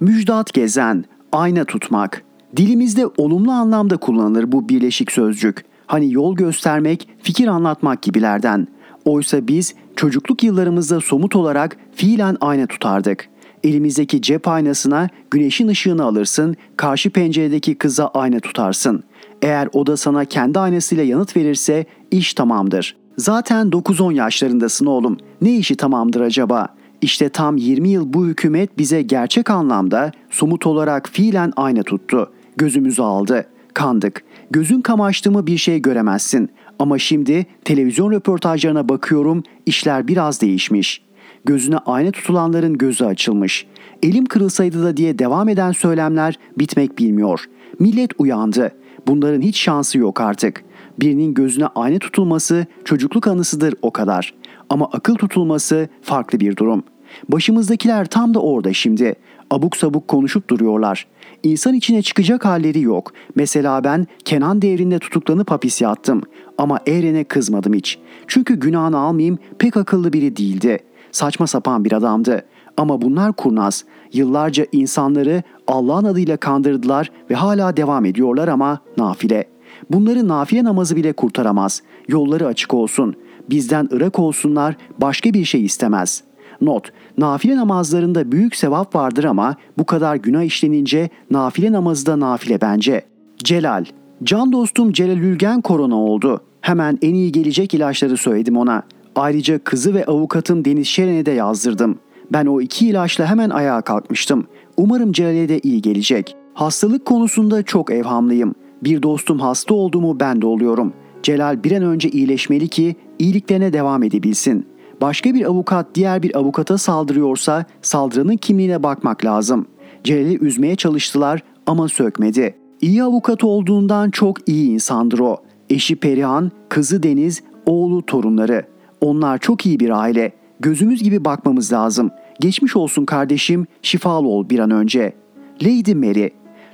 Müjdat Gezen, ayna tutmak. Dilimizde olumlu anlamda kullanılır bu birleşik sözcük. Hani yol göstermek, fikir anlatmak gibilerden. Oysa biz çocukluk yıllarımızda somut olarak fiilen ayna tutardık. Elimizdeki cep aynasına güneşin ışığını alırsın, karşı penceredeki kıza ayna tutarsın. Eğer o da sana kendi aynasıyla yanıt verirse iş tamamdır. Zaten 9-10 yaşlarındasın oğlum. Ne işi tamamdır acaba? İşte tam 20 yıl bu hükümet bize gerçek anlamda somut olarak fiilen ayna tuttu. Gözümüzü aldı. Kandık. Gözün kamaştı mı bir şey göremezsin. Ama şimdi televizyon röportajlarına bakıyorum işler biraz değişmiş. Gözüne ayna tutulanların gözü açılmış. Elim kırılsaydı da diye devam eden söylemler bitmek bilmiyor. Millet uyandı. Bunların hiç şansı yok artık. Birinin gözüne ayna tutulması çocukluk anısıdır o kadar. Ama akıl tutulması farklı bir durum. Başımızdakiler tam da orada şimdi. Abuk sabuk konuşup duruyorlar. İnsan içine çıkacak halleri yok. Mesela ben Kenan devrinde tutuklanıp hapis yattım. Ama Eren'e kızmadım hiç. Çünkü günahını almayayım pek akıllı biri değildi. Saçma sapan bir adamdı. Ama bunlar kurnaz. Yıllarca insanları Allah'ın adıyla kandırdılar ve hala devam ediyorlar ama nafile. Bunları nafile namazı bile kurtaramaz. Yolları açık olsun. Bizden ırak olsunlar, başka bir şey istemez. Not, nafile namazlarında büyük sevap vardır ama bu kadar günah işlenince nafile namazı da nafile bence. Celal, can dostum Celal Ülgen korona oldu. Hemen en iyi gelecek ilaçları söyledim ona. Ayrıca kızı ve avukatım Deniz Şeren'e de yazdırdım. Ben o iki ilaçla hemen ayağa kalkmıştım. Umarım Celal'e de iyi gelecek. Hastalık konusunda çok evhamlıyım. Bir dostum hasta olduğumu ben de oluyorum. Celal bir an önce iyileşmeli ki iyiliklerine devam edebilsin. Başka bir avukat diğer bir avukata saldırıyorsa saldıranın kimliğine bakmak lazım. Celal'i üzmeye çalıştılar ama sökmedi. İyi avukat olduğundan çok iyi insandır o. Eşi Perihan, kızı Deniz, oğlu torunları. Onlar çok iyi bir aile. Gözümüz gibi bakmamız lazım. Geçmiş olsun kardeşim, şifalı ol bir an önce. Lady Mary,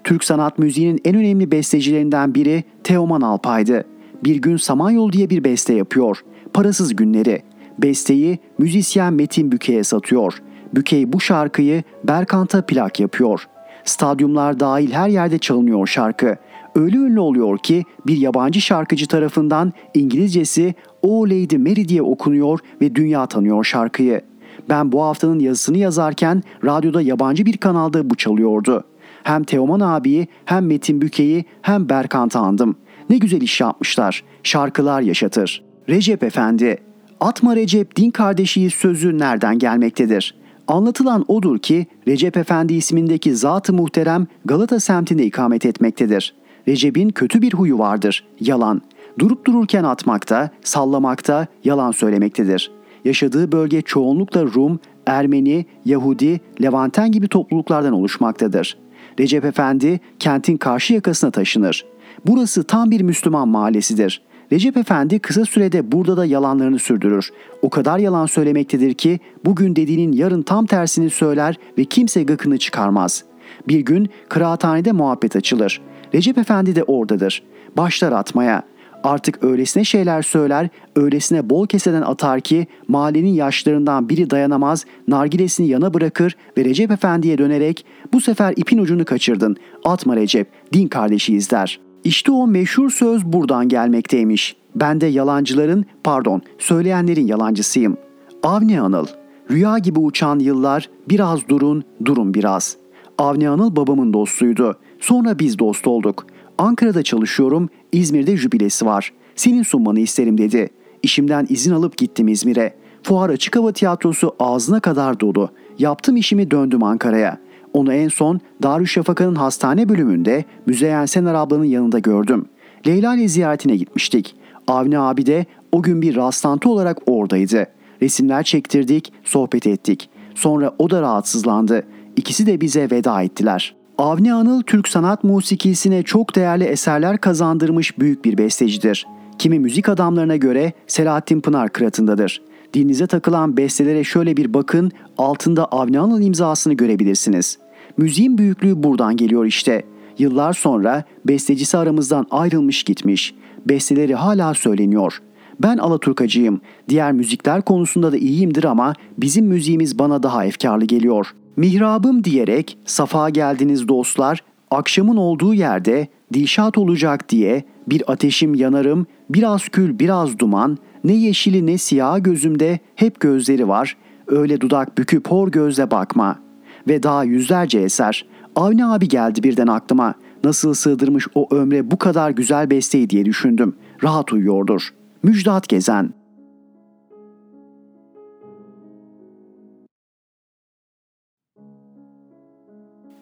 Türk sanat müziğinin en önemli bestecilerinden biri Teoman Alpay'dı. Bir gün Samanyolu diye bir beste yapıyor. Parasız günleri. Besteyi müzisyen Metin Büke'ye satıyor. Bükey bu şarkıyı Berkant'a plak yapıyor. Stadyumlar dahil her yerde çalınıyor şarkı. Öyle ünlü oluyor ki bir yabancı şarkıcı tarafından İngilizcesi O Lady Mary diye okunuyor ve dünya tanıyor şarkıyı. Ben bu haftanın yazısını yazarken radyoda yabancı bir kanalda bu çalıyordu. Hem Teoman abiyi hem Metin Büke'yi hem Berkant'ı andım. Ne güzel iş yapmışlar. Şarkılar yaşatır. Recep Efendi. Atma Recep din kardeşiyiz sözü nereden gelmektedir? Anlatılan odur ki Recep Efendi ismindeki zat-ı muhterem Galata semtinde ikamet etmektedir. Recep'in kötü bir huyu vardır. Yalan. Durup dururken atmakta, sallamakta, yalan söylemektedir. Yaşadığı bölge çoğunlukla Rum, Ermeni, Yahudi, Levanten gibi topluluklardan oluşmaktadır. Recep Efendi kentin karşı yakasına taşınır. Burası tam bir Müslüman mahallesidir. Recep Efendi kısa sürede burada da yalanlarını sürdürür. O kadar yalan söylemektedir ki bugün dediğinin yarın tam tersini söyler ve kimse gıkını çıkarmaz. Bir gün kıraathanede muhabbet açılır. Recep Efendi de oradadır. Başlar atmaya. Artık öylesine şeyler söyler, öylesine bol keseden atar ki mahallenin yaşlarından biri dayanamaz, nargilesini yana bırakır ve Recep Efendi'ye dönerek bu sefer ipin ucunu kaçırdın, atma Recep, din kardeşiyiz der.'' İşte o meşhur söz buradan gelmekteymiş. Ben de yalancıların, pardon, söyleyenlerin yalancısıyım. Avni Anıl. Rüya gibi uçan yıllar, biraz durun, durun biraz. Avni Anıl babamın dostuydu. Sonra biz dost olduk. Ankara'da çalışıyorum, İzmir'de jübilesi var. Senin sunmanı isterim dedi. İşimden izin alıp gittim İzmir'e. Fuar Açık Hava Tiyatrosu ağzına kadar dolu. Yaptım işimi döndüm Ankara'ya. Onu en son Darüşşafaka'nın hastane bölümünde Müzeyyen Sener ablanın yanında gördüm. Leyla ile ziyaretine gitmiştik. Avni abi de o gün bir rastlantı olarak oradaydı. Resimler çektirdik, sohbet ettik. Sonra o da rahatsızlandı. İkisi de bize veda ettiler. Avni Anıl Türk sanat musikisine çok değerli eserler kazandırmış büyük bir bestecidir. Kimi müzik adamlarına göre Selahattin Pınar kıratındadır. Dilinize takılan bestelere şöyle bir bakın, altında Avni Anıl imzasını görebilirsiniz. Müziğin büyüklüğü buradan geliyor işte. Yıllar sonra bestecisi aramızdan ayrılmış gitmiş. Besteleri hala söyleniyor. Ben Alaturkacıyım. Diğer müzikler konusunda da iyiyimdir ama bizim müziğimiz bana daha efkarlı geliyor. Mihrabım diyerek safa geldiniz dostlar, akşamın olduğu yerde dilşat olacak diye bir ateşim yanarım, biraz kül biraz duman, ne yeşili ne siyah gözümde hep gözleri var, öyle dudak büküp hor gözle bakma.'' Ve daha yüzlerce eser. Avni abi geldi birden aklıma. Nasıl sığdırmış o ömre bu kadar güzel besteyi diye düşündüm. Rahat uyuyordur. Müjdat Gezen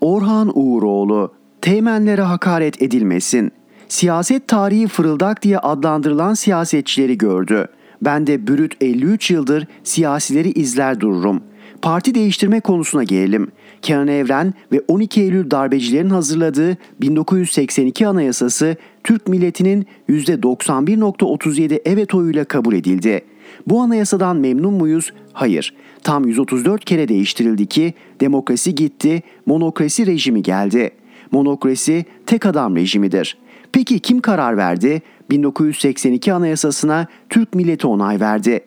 Orhan Uğuroğlu Teğmenlere hakaret edilmesin. Siyaset tarihi fırıldak diye adlandırılan siyasetçileri gördü. Ben de bürüt 53 yıldır siyasileri izler dururum. Parti değiştirme konusuna gelelim. Kenan Evren ve 12 Eylül darbecilerin hazırladığı 1982 Anayasası Türk milletinin %91.37 evet oyuyla kabul edildi. Bu anayasadan memnun muyuz? Hayır. Tam 134 kere değiştirildi ki demokrasi gitti, monokrasi rejimi geldi. Monokrasi tek adam rejimidir. Peki kim karar verdi? 1982 Anayasasına Türk milleti onay verdi.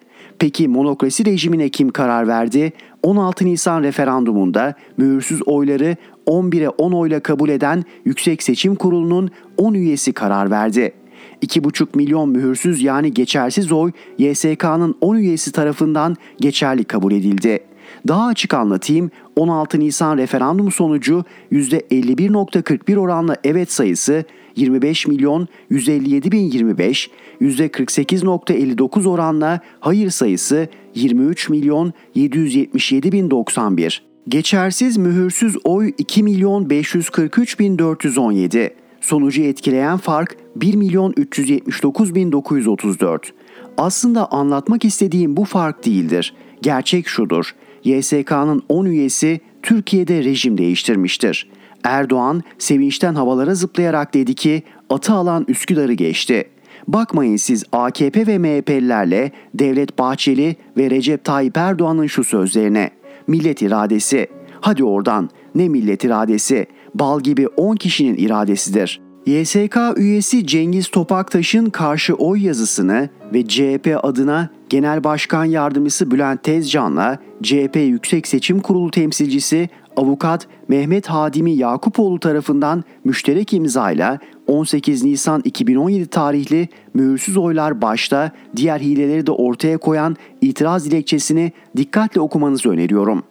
Peki monokrasi rejimine kim karar verdi? 16 Nisan referandumunda mühürsüz oyları 11'e 10 oyla kabul eden Yüksek Seçim Kurulu'nun 10 üyesi karar verdi. 2,5 milyon mühürsüz yani geçersiz oy YSK'nın 10 üyesi tarafından geçerli kabul edildi. Daha açık anlatayım 16 Nisan referandum sonucu %51.41 oranla evet sayısı 25 milyon 157 bin 25, %48.59 oranla hayır sayısı 23 milyon 777 bin 91. Geçersiz mühürsüz oy 2 milyon 543 bin 417. Sonucu etkileyen fark 1 milyon 379 bin 934. Aslında anlatmak istediğim bu fark değildir. Gerçek şudur. YSK'nın 10 üyesi Türkiye'de rejim değiştirmiştir. Erdoğan sevinçten havalara zıplayarak dedi ki atı alan Üsküdar'ı geçti. Bakmayın siz AKP ve MHP'lilerle Devlet Bahçeli ve Recep Tayyip Erdoğan'ın şu sözlerine. Millet iradesi. Hadi oradan. Ne millet iradesi? Bal gibi 10 kişinin iradesidir. YSK üyesi Cengiz Topaktaş'ın karşı oy yazısını ve CHP adına Genel Başkan Yardımcısı Bülent Tezcan'la CHP Yüksek Seçim Kurulu temsilcisi avukat Mehmet Hadimi Yakupoğlu tarafından müşterek imzayla 18 Nisan 2017 tarihli mühürsüz oylar başta diğer hileleri de ortaya koyan itiraz dilekçesini dikkatle okumanızı öneriyorum.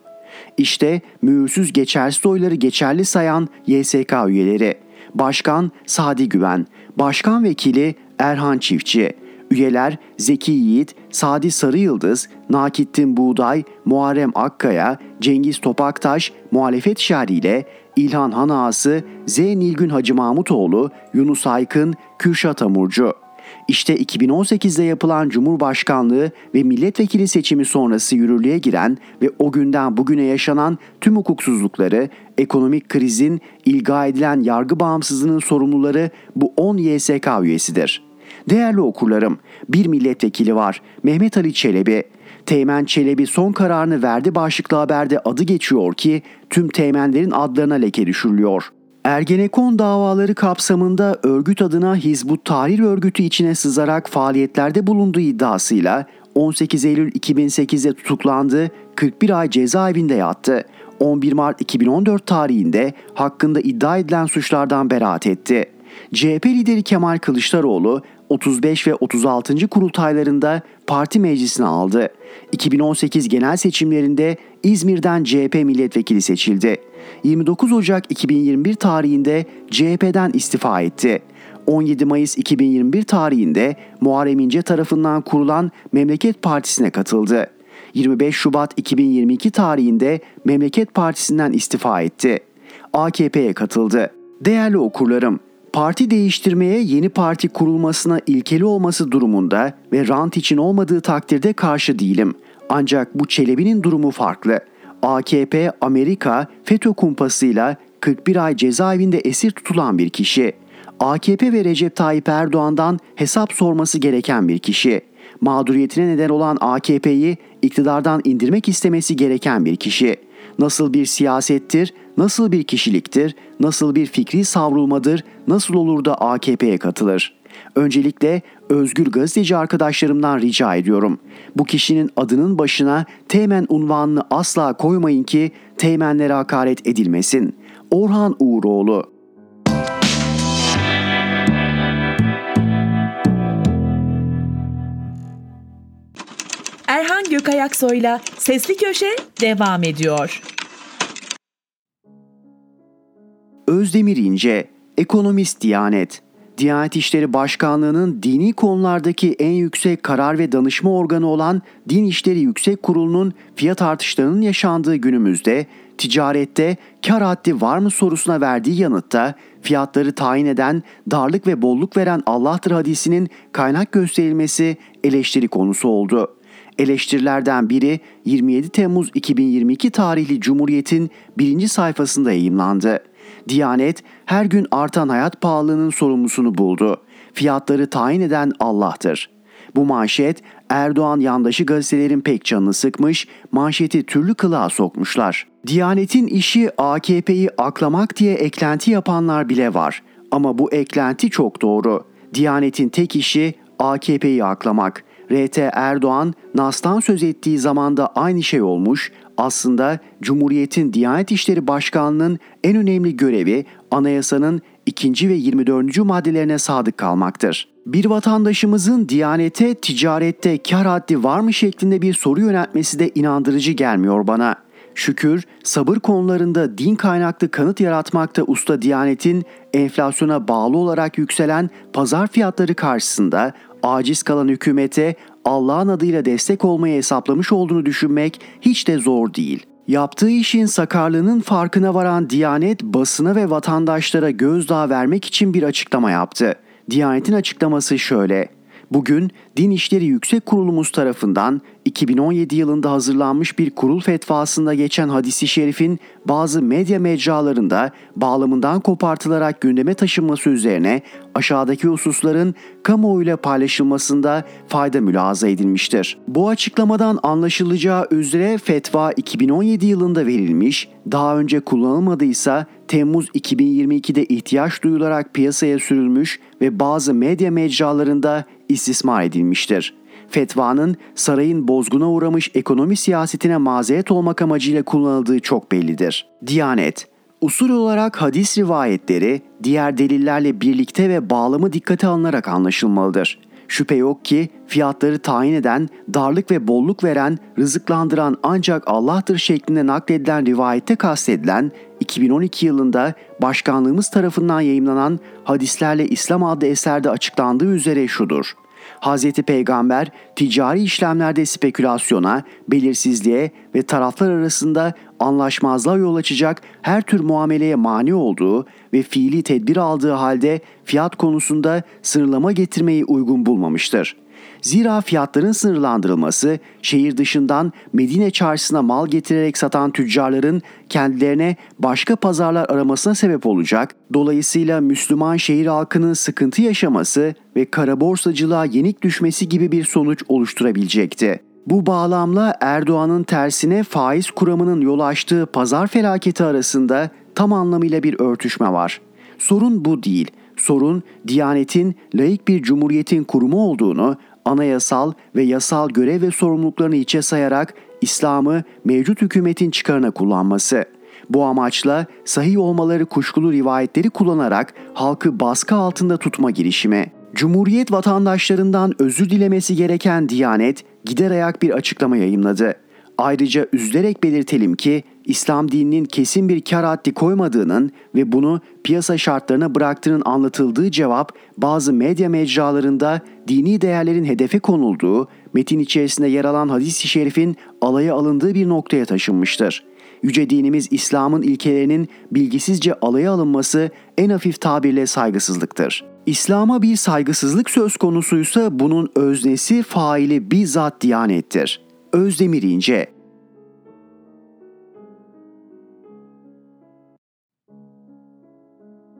İşte mühürsüz geçersiz oyları geçerli sayan YSK üyeleri. Başkan Sadi Güven, Başkan Vekili Erhan Çiftçi, Üyeler Zeki Yiğit, Sadi Sarıyıldız, Nakittin Buğday, Muharrem Akkaya, Cengiz Topaktaş, muhalefet şerriyle İlhan Hanağası, Z. Nilgün Hacı Mahmutoğlu, Yunus Aykın, Kürşat Amurcu. İşte 2018'de yapılan Cumhurbaşkanlığı ve milletvekili seçimi sonrası yürürlüğe giren ve o günden bugüne yaşanan tüm hukuksuzlukları, ekonomik krizin, ilga edilen yargı bağımsızlığının sorumluları bu 10 YSK üyesidir.'' Değerli okurlarım, bir milletvekili var. Mehmet Ali Çelebi. Teğmen Çelebi son kararını verdi başlıklı haberde adı geçiyor ki tüm teğmenlerin adlarına leke düşürülüyor. Ergenekon davaları kapsamında örgüt adına Hizbut Tahrir Örgütü içine sızarak faaliyetlerde bulunduğu iddiasıyla 18 Eylül 2008'de tutuklandı, 41 ay cezaevinde yattı. 11 Mart 2014 tarihinde hakkında iddia edilen suçlardan beraat etti. CHP lideri Kemal Kılıçdaroğlu 35 ve 36. kurultaylarında parti meclisine aldı. 2018 genel seçimlerinde İzmir'den CHP milletvekili seçildi. 29 Ocak 2021 tarihinde CHP'den istifa etti. 17 Mayıs 2021 tarihinde Muharrem İnce tarafından kurulan Memleket Partisi'ne katıldı. 25 Şubat 2022 tarihinde Memleket Partisi'nden istifa etti. AKP'ye katıldı. Değerli okurlarım, parti değiştirmeye yeni parti kurulmasına ilkeli olması durumunda ve rant için olmadığı takdirde karşı değilim. Ancak bu Çelebi'nin durumu farklı. AKP, Amerika, FETÖ kumpasıyla 41 ay cezaevinde esir tutulan bir kişi. AKP ve Recep Tayyip Erdoğan'dan hesap sorması gereken bir kişi. Mağduriyetine neden olan AKP'yi iktidardan indirmek istemesi gereken bir kişi. Nasıl bir siyasettir, nasıl bir kişiliktir, nasıl bir fikri savrulmadır, nasıl olur da AKP'ye katılır? Öncelikle özgür gazeteci arkadaşlarımdan rica ediyorum. Bu kişinin adının başına teğmen unvanını asla koymayın ki teğmenlere hakaret edilmesin. Orhan Uğuroğlu Erhan Gökayaksoy'la Sesli Köşe devam ediyor. Özdemir İnce, Ekonomist Diyanet. Diyanet İşleri Başkanlığı'nın dini konulardaki en yüksek karar ve danışma organı olan Din İşleri Yüksek Kurulu'nun fiyat artışlarının yaşandığı günümüzde ticarette kar haddi var mı sorusuna verdiği yanıtta fiyatları tayin eden, darlık ve bolluk veren Allah'tır hadisinin kaynak gösterilmesi eleştiri konusu oldu. Eleştirilerden biri 27 Temmuz 2022 tarihli Cumhuriyet'in birinci sayfasında yayımlandı. Diyanet her gün artan hayat pahalılığının sorumlusunu buldu. Fiyatları tayin eden Allah'tır. Bu manşet Erdoğan yandaşı gazetelerin pek canını sıkmış, manşeti türlü kılığa sokmuşlar. Diyanet'in işi AKP'yi aklamak diye eklenti yapanlar bile var. Ama bu eklenti çok doğru. Diyanet'in tek işi AKP'yi aklamak. RT Erdoğan Nas'tan söz ettiği zamanda aynı şey olmuş. Aslında Cumhuriyet'in Diyanet İşleri Başkanlığı'nın en önemli görevi anayasanın ikinci ve 24. maddelerine sadık kalmaktır. Bir vatandaşımızın Diyanete ticarette kar haddi var mı şeklinde bir soru yöneltmesi de inandırıcı gelmiyor bana. Şükür sabır konularında din kaynaklı kanıt yaratmakta usta Diyanet'in enflasyona bağlı olarak yükselen pazar fiyatları karşısında aciz kalan hükümete Allah'ın adıyla destek olmayı hesaplamış olduğunu düşünmek hiç de zor değil. Yaptığı işin sakarlığının farkına varan Diyanet basına ve vatandaşlara gözdağı vermek için bir açıklama yaptı. Diyanet'in açıklaması şöyle. Bugün Din İşleri Yüksek Kurulumuz tarafından 2017 yılında hazırlanmış bir kurul fetvasında geçen hadisi şerifin bazı medya mecralarında bağlamından kopartılarak gündeme taşınması üzerine aşağıdaki hususların kamuoyuyla paylaşılmasında fayda mülahaza edilmiştir. Bu açıklamadan anlaşılacağı üzere fetva 2017 yılında verilmiş, daha önce kullanılmadıysa Temmuz 2022'de ihtiyaç duyularak piyasaya sürülmüş ve bazı medya mecralarında istismar edilmiştir. Fetvanın sarayın bozguna uğramış ekonomi siyasetine mazeret olmak amacıyla kullanıldığı çok bellidir. Diyanet Usul olarak hadis rivayetleri diğer delillerle birlikte ve bağlamı dikkate alınarak anlaşılmalıdır. Şüphe yok ki fiyatları tayin eden, darlık ve bolluk veren, rızıklandıran ancak Allah'tır şeklinde nakledilen rivayette kastedilen 2012 yılında başkanlığımız tarafından yayımlanan Hadislerle İslam adlı eserde açıklandığı üzere şudur. Hz. Peygamber ticari işlemlerde spekülasyona, belirsizliğe ve taraflar arasında anlaşmazlığa yol açacak her tür muameleye mani olduğu ve fiili tedbir aldığı halde fiyat konusunda sınırlama getirmeyi uygun bulmamıştır. Zira fiyatların sınırlandırılması şehir dışından Medine çarşısına mal getirerek satan tüccarların kendilerine başka pazarlar aramasına sebep olacak. Dolayısıyla Müslüman şehir halkının sıkıntı yaşaması ve kara borsacılığa yenik düşmesi gibi bir sonuç oluşturabilecekti. Bu bağlamla Erdoğan'ın tersine faiz kuramının yol açtığı pazar felaketi arasında tam anlamıyla bir örtüşme var. Sorun bu değil. Sorun Diyanet'in laik bir cumhuriyetin kurumu olduğunu anayasal ve yasal görev ve sorumluluklarını içe sayarak İslam'ı mevcut hükümetin çıkarına kullanması. Bu amaçla sahih olmaları kuşkulu rivayetleri kullanarak halkı baskı altında tutma girişimi. Cumhuriyet vatandaşlarından özür dilemesi gereken Diyanet gider ayak bir açıklama yayımladı. Ayrıca üzülerek belirtelim ki İslam dininin kesin bir kar haddi koymadığının ve bunu piyasa şartlarına bıraktığının anlatıldığı cevap bazı medya mecralarında dini değerlerin hedefe konulduğu, metin içerisinde yer alan hadis-i şerifin alaya alındığı bir noktaya taşınmıştır. Yüce dinimiz İslam'ın ilkelerinin bilgisizce alaya alınması en hafif tabirle saygısızlıktır. İslam'a bir saygısızlık söz konusuysa bunun öznesi faili bizzat diyanettir. Özdemir İnce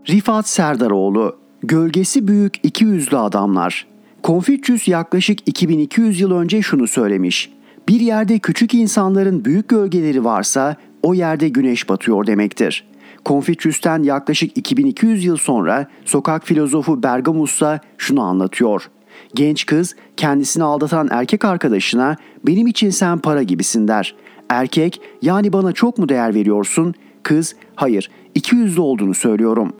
Rifat Serdaroğlu Gölgesi büyük iki yüzlü adamlar. Konfüçyüs yaklaşık 2200 yıl önce şunu söylemiş. Bir yerde küçük insanların büyük gölgeleri varsa o yerde güneş batıyor demektir. Konfüçyüs'ten yaklaşık 2200 yıl sonra sokak filozofu Bergamus'a şunu anlatıyor. Genç kız kendisini aldatan erkek arkadaşına benim için sen para gibisin der. Erkek yani bana çok mu değer veriyorsun? Kız hayır 200'lü olduğunu söylüyorum.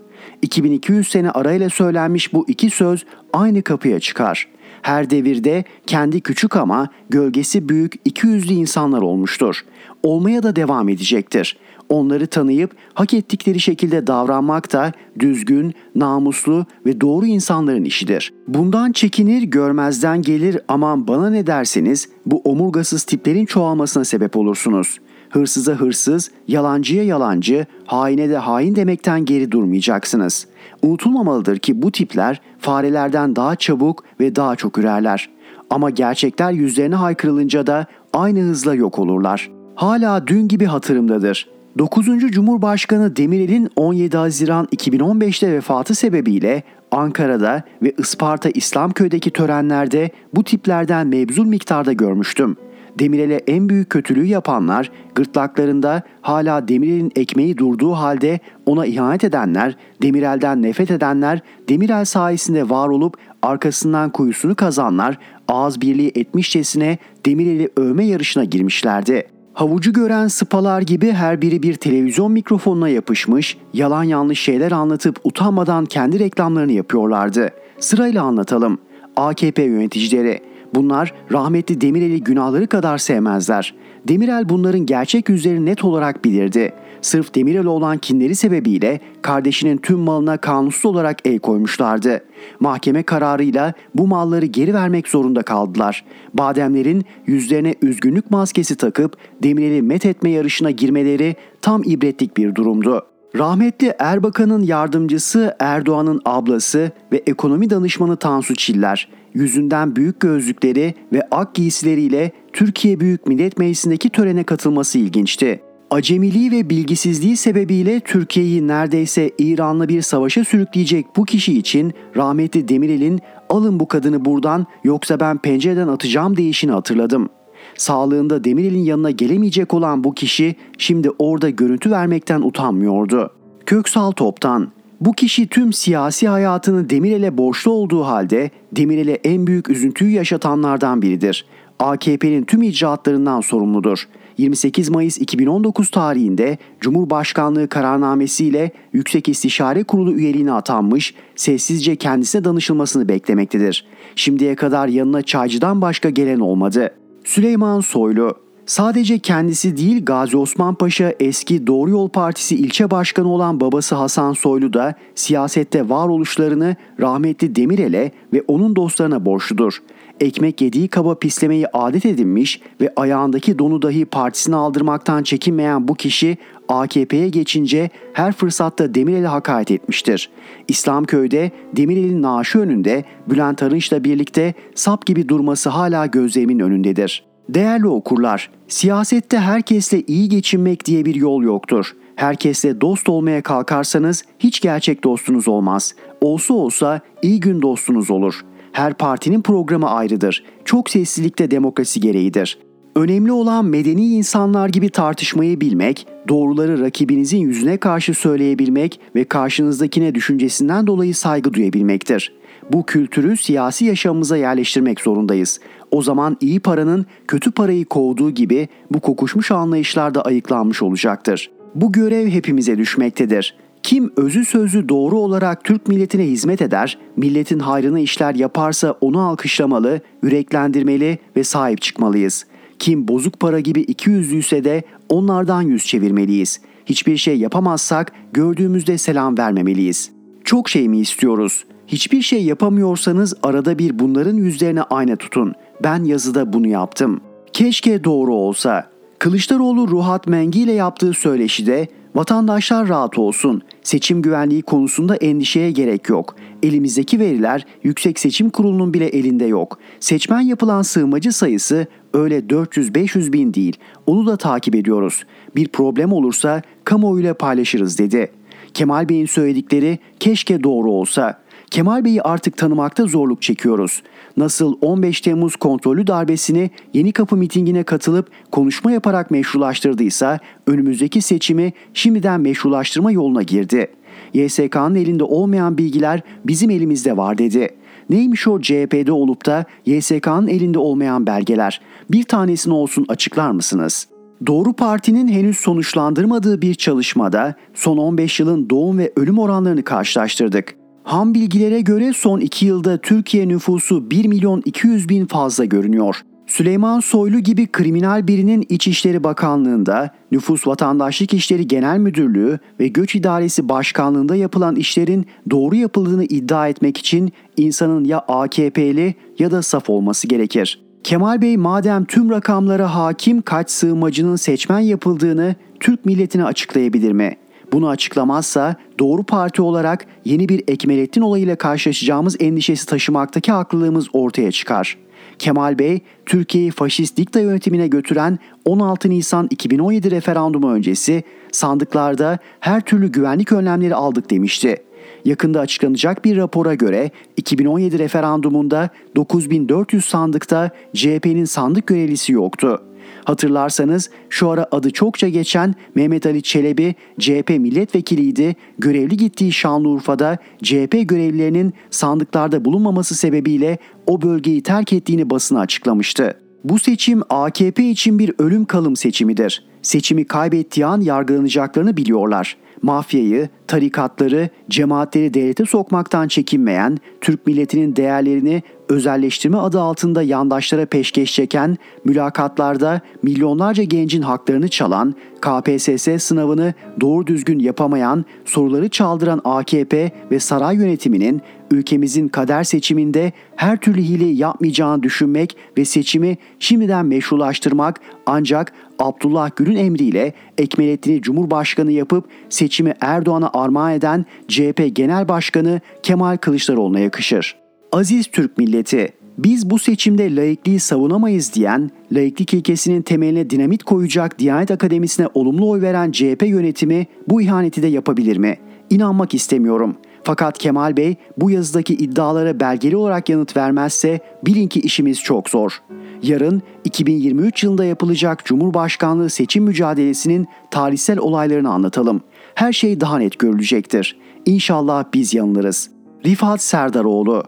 2200 sene arayla söylenmiş bu iki söz aynı kapıya çıkar. Her devirde kendi küçük ama gölgesi büyük 200'lü insanlar olmuştur. Olmaya da devam edecektir. Onları tanıyıp hak ettikleri şekilde davranmak da düzgün, namuslu ve doğru insanların işidir. Bundan çekinir, görmezden gelir aman bana ne derseniz bu omurgasız tiplerin çoğalmasına sebep olursunuz.'' hırsıza hırsız, yalancıya yalancı, haine de hain demekten geri durmayacaksınız. Unutulmamalıdır ki bu tipler farelerden daha çabuk ve daha çok ürerler. Ama gerçekler yüzlerine haykırılınca da aynı hızla yok olurlar. Hala dün gibi hatırımdadır. 9. Cumhurbaşkanı Demirel'in 17 Haziran 2015'te vefatı sebebiyle Ankara'da ve Isparta İslamköy'deki törenlerde bu tiplerden mebzul miktarda görmüştüm.'' Demirel'e en büyük kötülüğü yapanlar, gırtlaklarında hala Demirel'in ekmeği durduğu halde ona ihanet edenler, Demirel'den nefret edenler, Demirel sayesinde var olup arkasından kuyusunu kazanlar, ağız birliği etmişçesine Demirel'i övme yarışına girmişlerdi. Havucu gören sıpalar gibi her biri bir televizyon mikrofonuna yapışmış, yalan yanlış şeyler anlatıp utanmadan kendi reklamlarını yapıyorlardı. Sırayla anlatalım. AKP yöneticileri Bunlar rahmetli Demirel'i günahları kadar sevmezler. Demirel bunların gerçek yüzlerini net olarak bilirdi. Sırf Demirel olan kinleri sebebiyle kardeşinin tüm malına kanunsuz olarak el koymuşlardı. Mahkeme kararıyla bu malları geri vermek zorunda kaldılar. Bademlerin yüzlerine üzgünlük maskesi takıp Demirel'i met etme yarışına girmeleri tam ibretlik bir durumdu. Rahmetli Erbakan'ın yardımcısı Erdoğan'ın ablası ve ekonomi danışmanı Tansu Çiller yüzünden büyük gözlükleri ve ak giysileriyle Türkiye Büyük Millet Meclisi'ndeki törene katılması ilginçti. Acemiliği ve bilgisizliği sebebiyle Türkiye'yi neredeyse İran'la bir savaşa sürükleyecek bu kişi için rahmetli Demirel'in alın bu kadını buradan yoksa ben pencereden atacağım deyişini hatırladım. Sağlığında Demirel'in yanına gelemeyecek olan bu kişi şimdi orada görüntü vermekten utanmıyordu. Köksal Top'tan bu kişi tüm siyasi hayatını Demirel'e borçlu olduğu halde Demirel'e en büyük üzüntüyü yaşatanlardan biridir. AKP'nin tüm icraatlarından sorumludur. 28 Mayıs 2019 tarihinde Cumhurbaşkanlığı kararnamesiyle Yüksek İstişare Kurulu üyeliğine atanmış, sessizce kendisine danışılmasını beklemektedir. Şimdiye kadar yanına çaycıdan başka gelen olmadı. Süleyman Soylu Sadece kendisi değil Gazi Osman Paşa eski Doğru Yol Partisi ilçe başkanı olan babası Hasan Soylu da siyasette varoluşlarını rahmetli Demirel'e ve onun dostlarına borçludur. Ekmek yediği kaba pislemeyi adet edinmiş ve ayağındaki donu dahi partisine aldırmaktan çekinmeyen bu kişi AKP'ye geçince her fırsatta Demirel'e hakaret etmiştir. İslamköy'de Demirel'in naaşı önünde Bülent Arınç'la birlikte sap gibi durması hala gözlerimin önündedir.'' Değerli okurlar, siyasette herkesle iyi geçinmek diye bir yol yoktur. Herkesle dost olmaya kalkarsanız hiç gerçek dostunuz olmaz. Olsa olsa iyi gün dostunuz olur. Her partinin programı ayrıdır. Çok sessizlikte demokrasi gereğidir. Önemli olan medeni insanlar gibi tartışmayı bilmek, doğruları rakibinizin yüzüne karşı söyleyebilmek ve karşınızdakine düşüncesinden dolayı saygı duyabilmektir. Bu kültürü siyasi yaşamımıza yerleştirmek zorundayız. O zaman iyi paranın kötü parayı kovduğu gibi bu kokuşmuş anlayışlar da ayıklanmış olacaktır. Bu görev hepimize düşmektedir. Kim özü sözü doğru olarak Türk milletine hizmet eder, milletin hayrına işler yaparsa onu alkışlamalı, yüreklendirmeli ve sahip çıkmalıyız. Kim bozuk para gibi iki yüzlüyse de onlardan yüz çevirmeliyiz. Hiçbir şey yapamazsak gördüğümüzde selam vermemeliyiz. Çok şey mi istiyoruz? Hiçbir şey yapamıyorsanız arada bir bunların yüzlerine ayna tutun. Ben yazıda bunu yaptım. Keşke doğru olsa. Kılıçdaroğlu Ruhat Mengi ile yaptığı söyleşide vatandaşlar rahat olsun. Seçim güvenliği konusunda endişeye gerek yok. Elimizdeki veriler Yüksek Seçim Kurulu'nun bile elinde yok. Seçmen yapılan sığmacı sayısı öyle 400-500 bin değil. Onu da takip ediyoruz. Bir problem olursa kamuoyuyla paylaşırız dedi. Kemal Bey'in söyledikleri keşke doğru olsa. Kemal Bey'i artık tanımakta zorluk çekiyoruz. Nasıl 15 Temmuz kontrollü darbesini Yeni Kapı mitingine katılıp konuşma yaparak meşrulaştırdıysa önümüzdeki seçimi şimdiden meşrulaştırma yoluna girdi. YSK'nın elinde olmayan bilgiler bizim elimizde var dedi. Neymiş o CHP'de olup da YSK'nın elinde olmayan belgeler? Bir tanesini olsun açıklar mısınız?'' Doğru Parti'nin henüz sonuçlandırmadığı bir çalışmada son 15 yılın doğum ve ölüm oranlarını karşılaştırdık. Ham bilgilere göre son 2 yılda Türkiye nüfusu 1 milyon 200 bin fazla görünüyor. Süleyman Soylu gibi kriminal birinin İçişleri Bakanlığı'nda, Nüfus Vatandaşlık İşleri Genel Müdürlüğü ve Göç İdaresi Başkanlığı'nda yapılan işlerin doğru yapıldığını iddia etmek için insanın ya AKP'li ya da saf olması gerekir. Kemal Bey madem tüm rakamlara hakim kaç sığınmacının seçmen yapıldığını Türk milletine açıklayabilir mi? Bunu açıklamazsa doğru parti olarak yeni bir Ekmelettin olayıyla karşılaşacağımız endişesi taşımaktaki haklılığımız ortaya çıkar. Kemal Bey, Türkiye'yi faşist dikta yönetimine götüren 16 Nisan 2017 referandumu öncesi sandıklarda her türlü güvenlik önlemleri aldık demişti. Yakında açıklanacak bir rapora göre 2017 referandumunda 9400 sandıkta CHP'nin sandık görevlisi yoktu. Hatırlarsanız şu ara adı çokça geçen Mehmet Ali Çelebi CHP milletvekiliydi. Görevli gittiği Şanlıurfa'da CHP görevlilerinin sandıklarda bulunmaması sebebiyle o bölgeyi terk ettiğini basına açıklamıştı. Bu seçim AKP için bir ölüm kalım seçimidir. Seçimi kaybettiği an yargılanacaklarını biliyorlar mafyayı, tarikatları, cemaatleri devlete sokmaktan çekinmeyen, Türk milletinin değerlerini özelleştirme adı altında yandaşlara peşkeş çeken, mülakatlarda milyonlarca gencin haklarını çalan, KPSS sınavını doğru düzgün yapamayan, soruları çaldıran AKP ve saray yönetiminin ülkemizin kader seçiminde her türlü hile yapmayacağını düşünmek ve seçimi şimdiden meşrulaştırmak ancak Abdullah Gül'ün emriyle Ekmelettin'i Cumhurbaşkanı yapıp seçimi Erdoğan'a armağan eden CHP Genel Başkanı Kemal Kılıçdaroğlu'na yakışır. Aziz Türk milleti, biz bu seçimde laikliği savunamayız diyen, laiklik ilkesinin temeline dinamit koyacak Diyanet Akademisi'ne olumlu oy veren CHP yönetimi bu ihaneti de yapabilir mi? İnanmak istemiyorum. Fakat Kemal Bey bu yazıdaki iddialara belgeli olarak yanıt vermezse bilin ki işimiz çok zor. Yarın 2023 yılında yapılacak Cumhurbaşkanlığı seçim mücadelesinin tarihsel olaylarını anlatalım. Her şey daha net görülecektir. İnşallah biz yanılırız. Rifat Serdaroğlu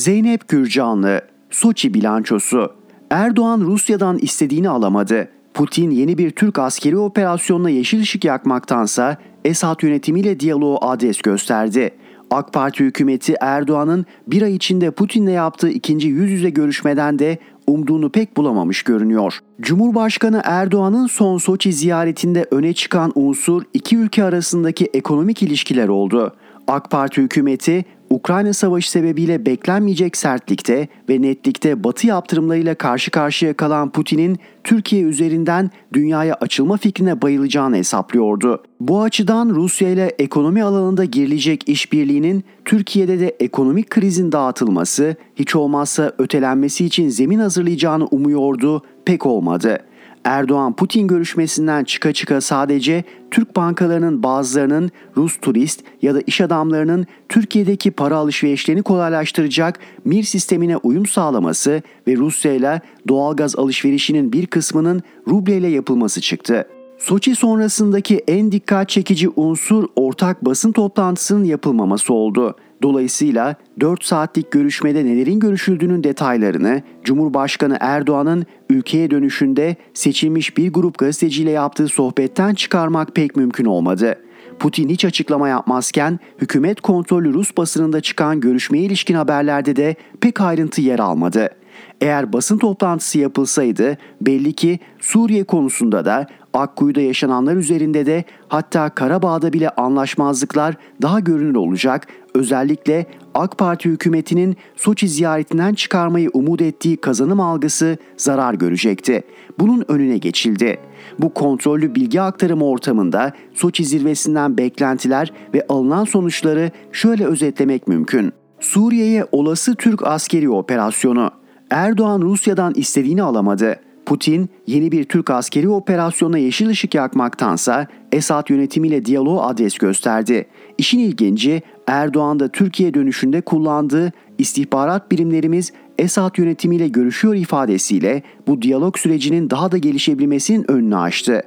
Zeynep Gürcanlı, Soçi bilançosu. Erdoğan Rusya'dan istediğini alamadı. Putin yeni bir Türk askeri operasyonuna yeşil ışık yakmaktansa Esad yönetimiyle diyaloğu adres gösterdi. AK Parti hükümeti Erdoğan'ın bir ay içinde Putin'le yaptığı ikinci yüz yüze görüşmeden de umduğunu pek bulamamış görünüyor. Cumhurbaşkanı Erdoğan'ın son Soçi ziyaretinde öne çıkan unsur iki ülke arasındaki ekonomik ilişkiler oldu. AK Parti hükümeti Ukrayna Savaşı sebebiyle beklenmeyecek sertlikte ve netlikte batı yaptırımlarıyla karşı karşıya kalan Putin'in Türkiye üzerinden dünyaya açılma fikrine bayılacağını hesaplıyordu. Bu açıdan Rusya ile ekonomi alanında girilecek işbirliğinin Türkiye'de de ekonomik krizin dağıtılması, hiç olmazsa ötelenmesi için zemin hazırlayacağını umuyordu, pek olmadı. Erdoğan-Putin görüşmesinden çıka çıka sadece Türk bankalarının bazılarının Rus turist ya da iş adamlarının Türkiye'deki para alışverişlerini kolaylaştıracak MIR sistemine uyum sağlaması ve Rusya ile doğalgaz alışverişinin bir kısmının ruble ile yapılması çıktı. Soçi sonrasındaki en dikkat çekici unsur ortak basın toplantısının yapılmaması oldu. Dolayısıyla 4 saatlik görüşmede nelerin görüşüldüğünün detaylarını Cumhurbaşkanı Erdoğan'ın ülkeye dönüşünde seçilmiş bir grup gazeteciyle yaptığı sohbetten çıkarmak pek mümkün olmadı. Putin hiç açıklama yapmazken hükümet kontrollü Rus basınında çıkan görüşmeye ilişkin haberlerde de pek ayrıntı yer almadı. Eğer basın toplantısı yapılsaydı belli ki Suriye konusunda da Akkuyu'da yaşananlar üzerinde de hatta Karabağ'da bile anlaşmazlıklar daha görünür olacak. Özellikle AK Parti hükümetinin Soçi ziyaretinden çıkarmayı umut ettiği kazanım algısı zarar görecekti. Bunun önüne geçildi. Bu kontrollü bilgi aktarımı ortamında Soçi zirvesinden beklentiler ve alınan sonuçları şöyle özetlemek mümkün. Suriye'ye olası Türk askeri operasyonu. Erdoğan Rusya'dan istediğini alamadı. Putin yeni bir Türk askeri operasyonuna yeşil ışık yakmaktansa Esad yönetimiyle diyaloğu adres gösterdi. İşin ilginci Erdoğan da Türkiye dönüşünde kullandığı istihbarat birimlerimiz Esad yönetimiyle görüşüyor ifadesiyle bu diyalog sürecinin daha da gelişebilmesinin önünü açtı.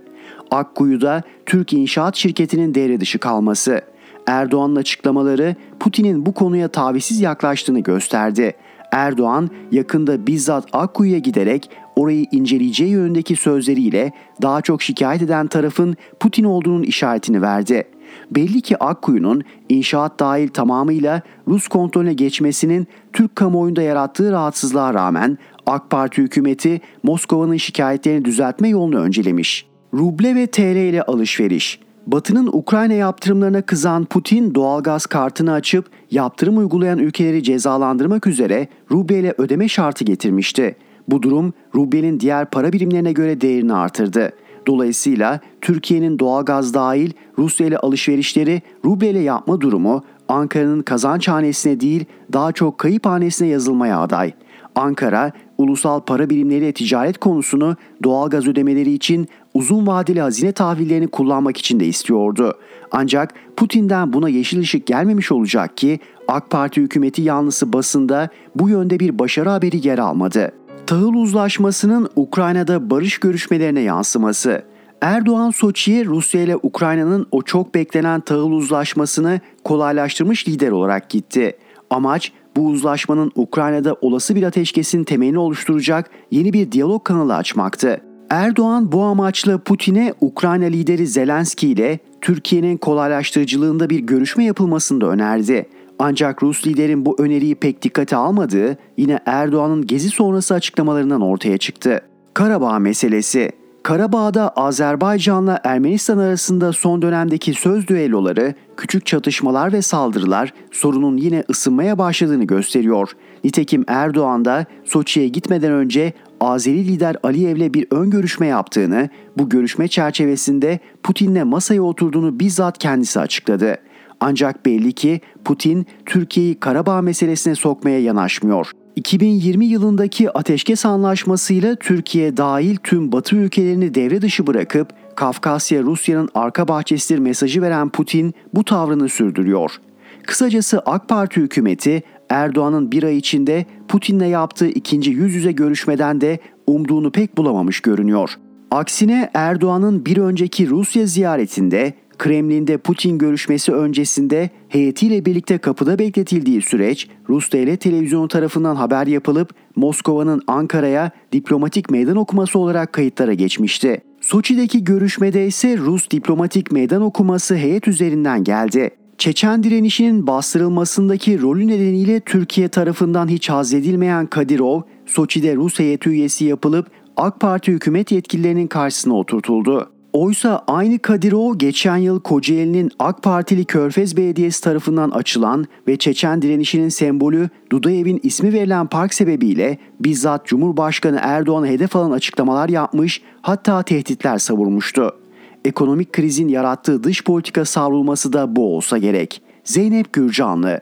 Akkuyu'da Türk İnşaat Şirketi'nin devre dışı kalması. Erdoğan'ın açıklamaları Putin'in bu konuya tavizsiz yaklaştığını gösterdi. Erdoğan yakında bizzat Akkuyu'ya giderek orayı inceleyeceği yönündeki sözleriyle daha çok şikayet eden tarafın Putin olduğunun işaretini verdi. Belli ki Akkuyu'nun inşaat dahil tamamıyla Rus kontrolüne geçmesinin Türk kamuoyunda yarattığı rahatsızlığa rağmen AK Parti hükümeti Moskova'nın şikayetlerini düzeltme yolunu öncelemiş. Ruble ve TL ile alışveriş Batı'nın Ukrayna yaptırımlarına kızan Putin doğalgaz kartını açıp yaptırım uygulayan ülkeleri cezalandırmak üzere ruble ile ödeme şartı getirmişti. Bu durum rublenin diğer para birimlerine göre değerini artırdı. Dolayısıyla Türkiye'nin doğalgaz dahil Rusya ile alışverişleri ruble ile yapma durumu Ankara'nın kazanç hanesine değil daha çok kayıp hanesine yazılmaya aday. Ankara, ulusal para birimleri ticaret konusunu doğalgaz ödemeleri için uzun vadeli hazine tahvillerini kullanmak için de istiyordu. Ancak Putin'den buna yeşil ışık gelmemiş olacak ki AK Parti hükümeti yanlısı basında bu yönde bir başarı haberi yer almadı. Tahıl uzlaşmasının Ukrayna'da barış görüşmelerine yansıması. Erdoğan Soçi'ye Rusya ile Ukrayna'nın o çok beklenen tahıl uzlaşmasını kolaylaştırmış lider olarak gitti. Amaç bu uzlaşmanın Ukrayna'da olası bir ateşkesin temelini oluşturacak yeni bir diyalog kanalı açmaktı. Erdoğan bu amaçla Putin'e Ukrayna lideri Zelenski ile Türkiye'nin kolaylaştırıcılığında bir görüşme yapılmasını da önerdi. Ancak Rus liderin bu öneriyi pek dikkate almadığı yine Erdoğan'ın gezi sonrası açıklamalarından ortaya çıktı. Karabağ meselesi Karabağ'da Azerbaycan'la Ermenistan arasında son dönemdeki söz düelloları, küçük çatışmalar ve saldırılar sorunun yine ısınmaya başladığını gösteriyor. Nitekim Erdoğan da Soçi'ye gitmeden önce Azeri lider Aliyev'le bir ön görüşme yaptığını, bu görüşme çerçevesinde Putin'le masaya oturduğunu bizzat kendisi açıkladı. Ancak belli ki Putin Türkiye'yi Karabağ meselesine sokmaya yanaşmıyor. 2020 yılındaki ateşkes anlaşmasıyla Türkiye dahil tüm Batı ülkelerini devre dışı bırakıp Kafkasya Rusya'nın arka bahçesidir mesajı veren Putin bu tavrını sürdürüyor. Kısacası AK Parti hükümeti Erdoğan'ın bir ay içinde Putin'le yaptığı ikinci yüz yüze görüşmeden de umduğunu pek bulamamış görünüyor. Aksine Erdoğan'ın bir önceki Rusya ziyaretinde Kremlin'de Putin görüşmesi öncesinde heyetiyle birlikte kapıda bekletildiği süreç Rus devlet televizyonu tarafından haber yapılıp Moskova'nın Ankara'ya diplomatik meydan okuması olarak kayıtlara geçmişti. Soçi'deki görüşmede ise Rus diplomatik meydan okuması heyet üzerinden geldi. Çeçen direnişinin bastırılmasındaki rolü nedeniyle Türkiye tarafından hiç haz edilmeyen Kadirov, Soçi'de Rus heyeti üyesi yapılıp AK Parti hükümet yetkililerinin karşısına oturtuldu. Oysa aynı Kadirov geçen yıl Kocaeli'nin AK Partili Körfez Belediyesi tarafından açılan ve Çeçen direnişinin sembolü Dudayev'in ismi verilen park sebebiyle bizzat Cumhurbaşkanı Erdoğan'a hedef alan açıklamalar yapmış hatta tehditler savurmuştu. Ekonomik krizin yarattığı dış politika savrulması da bu olsa gerek. Zeynep Gürcanlı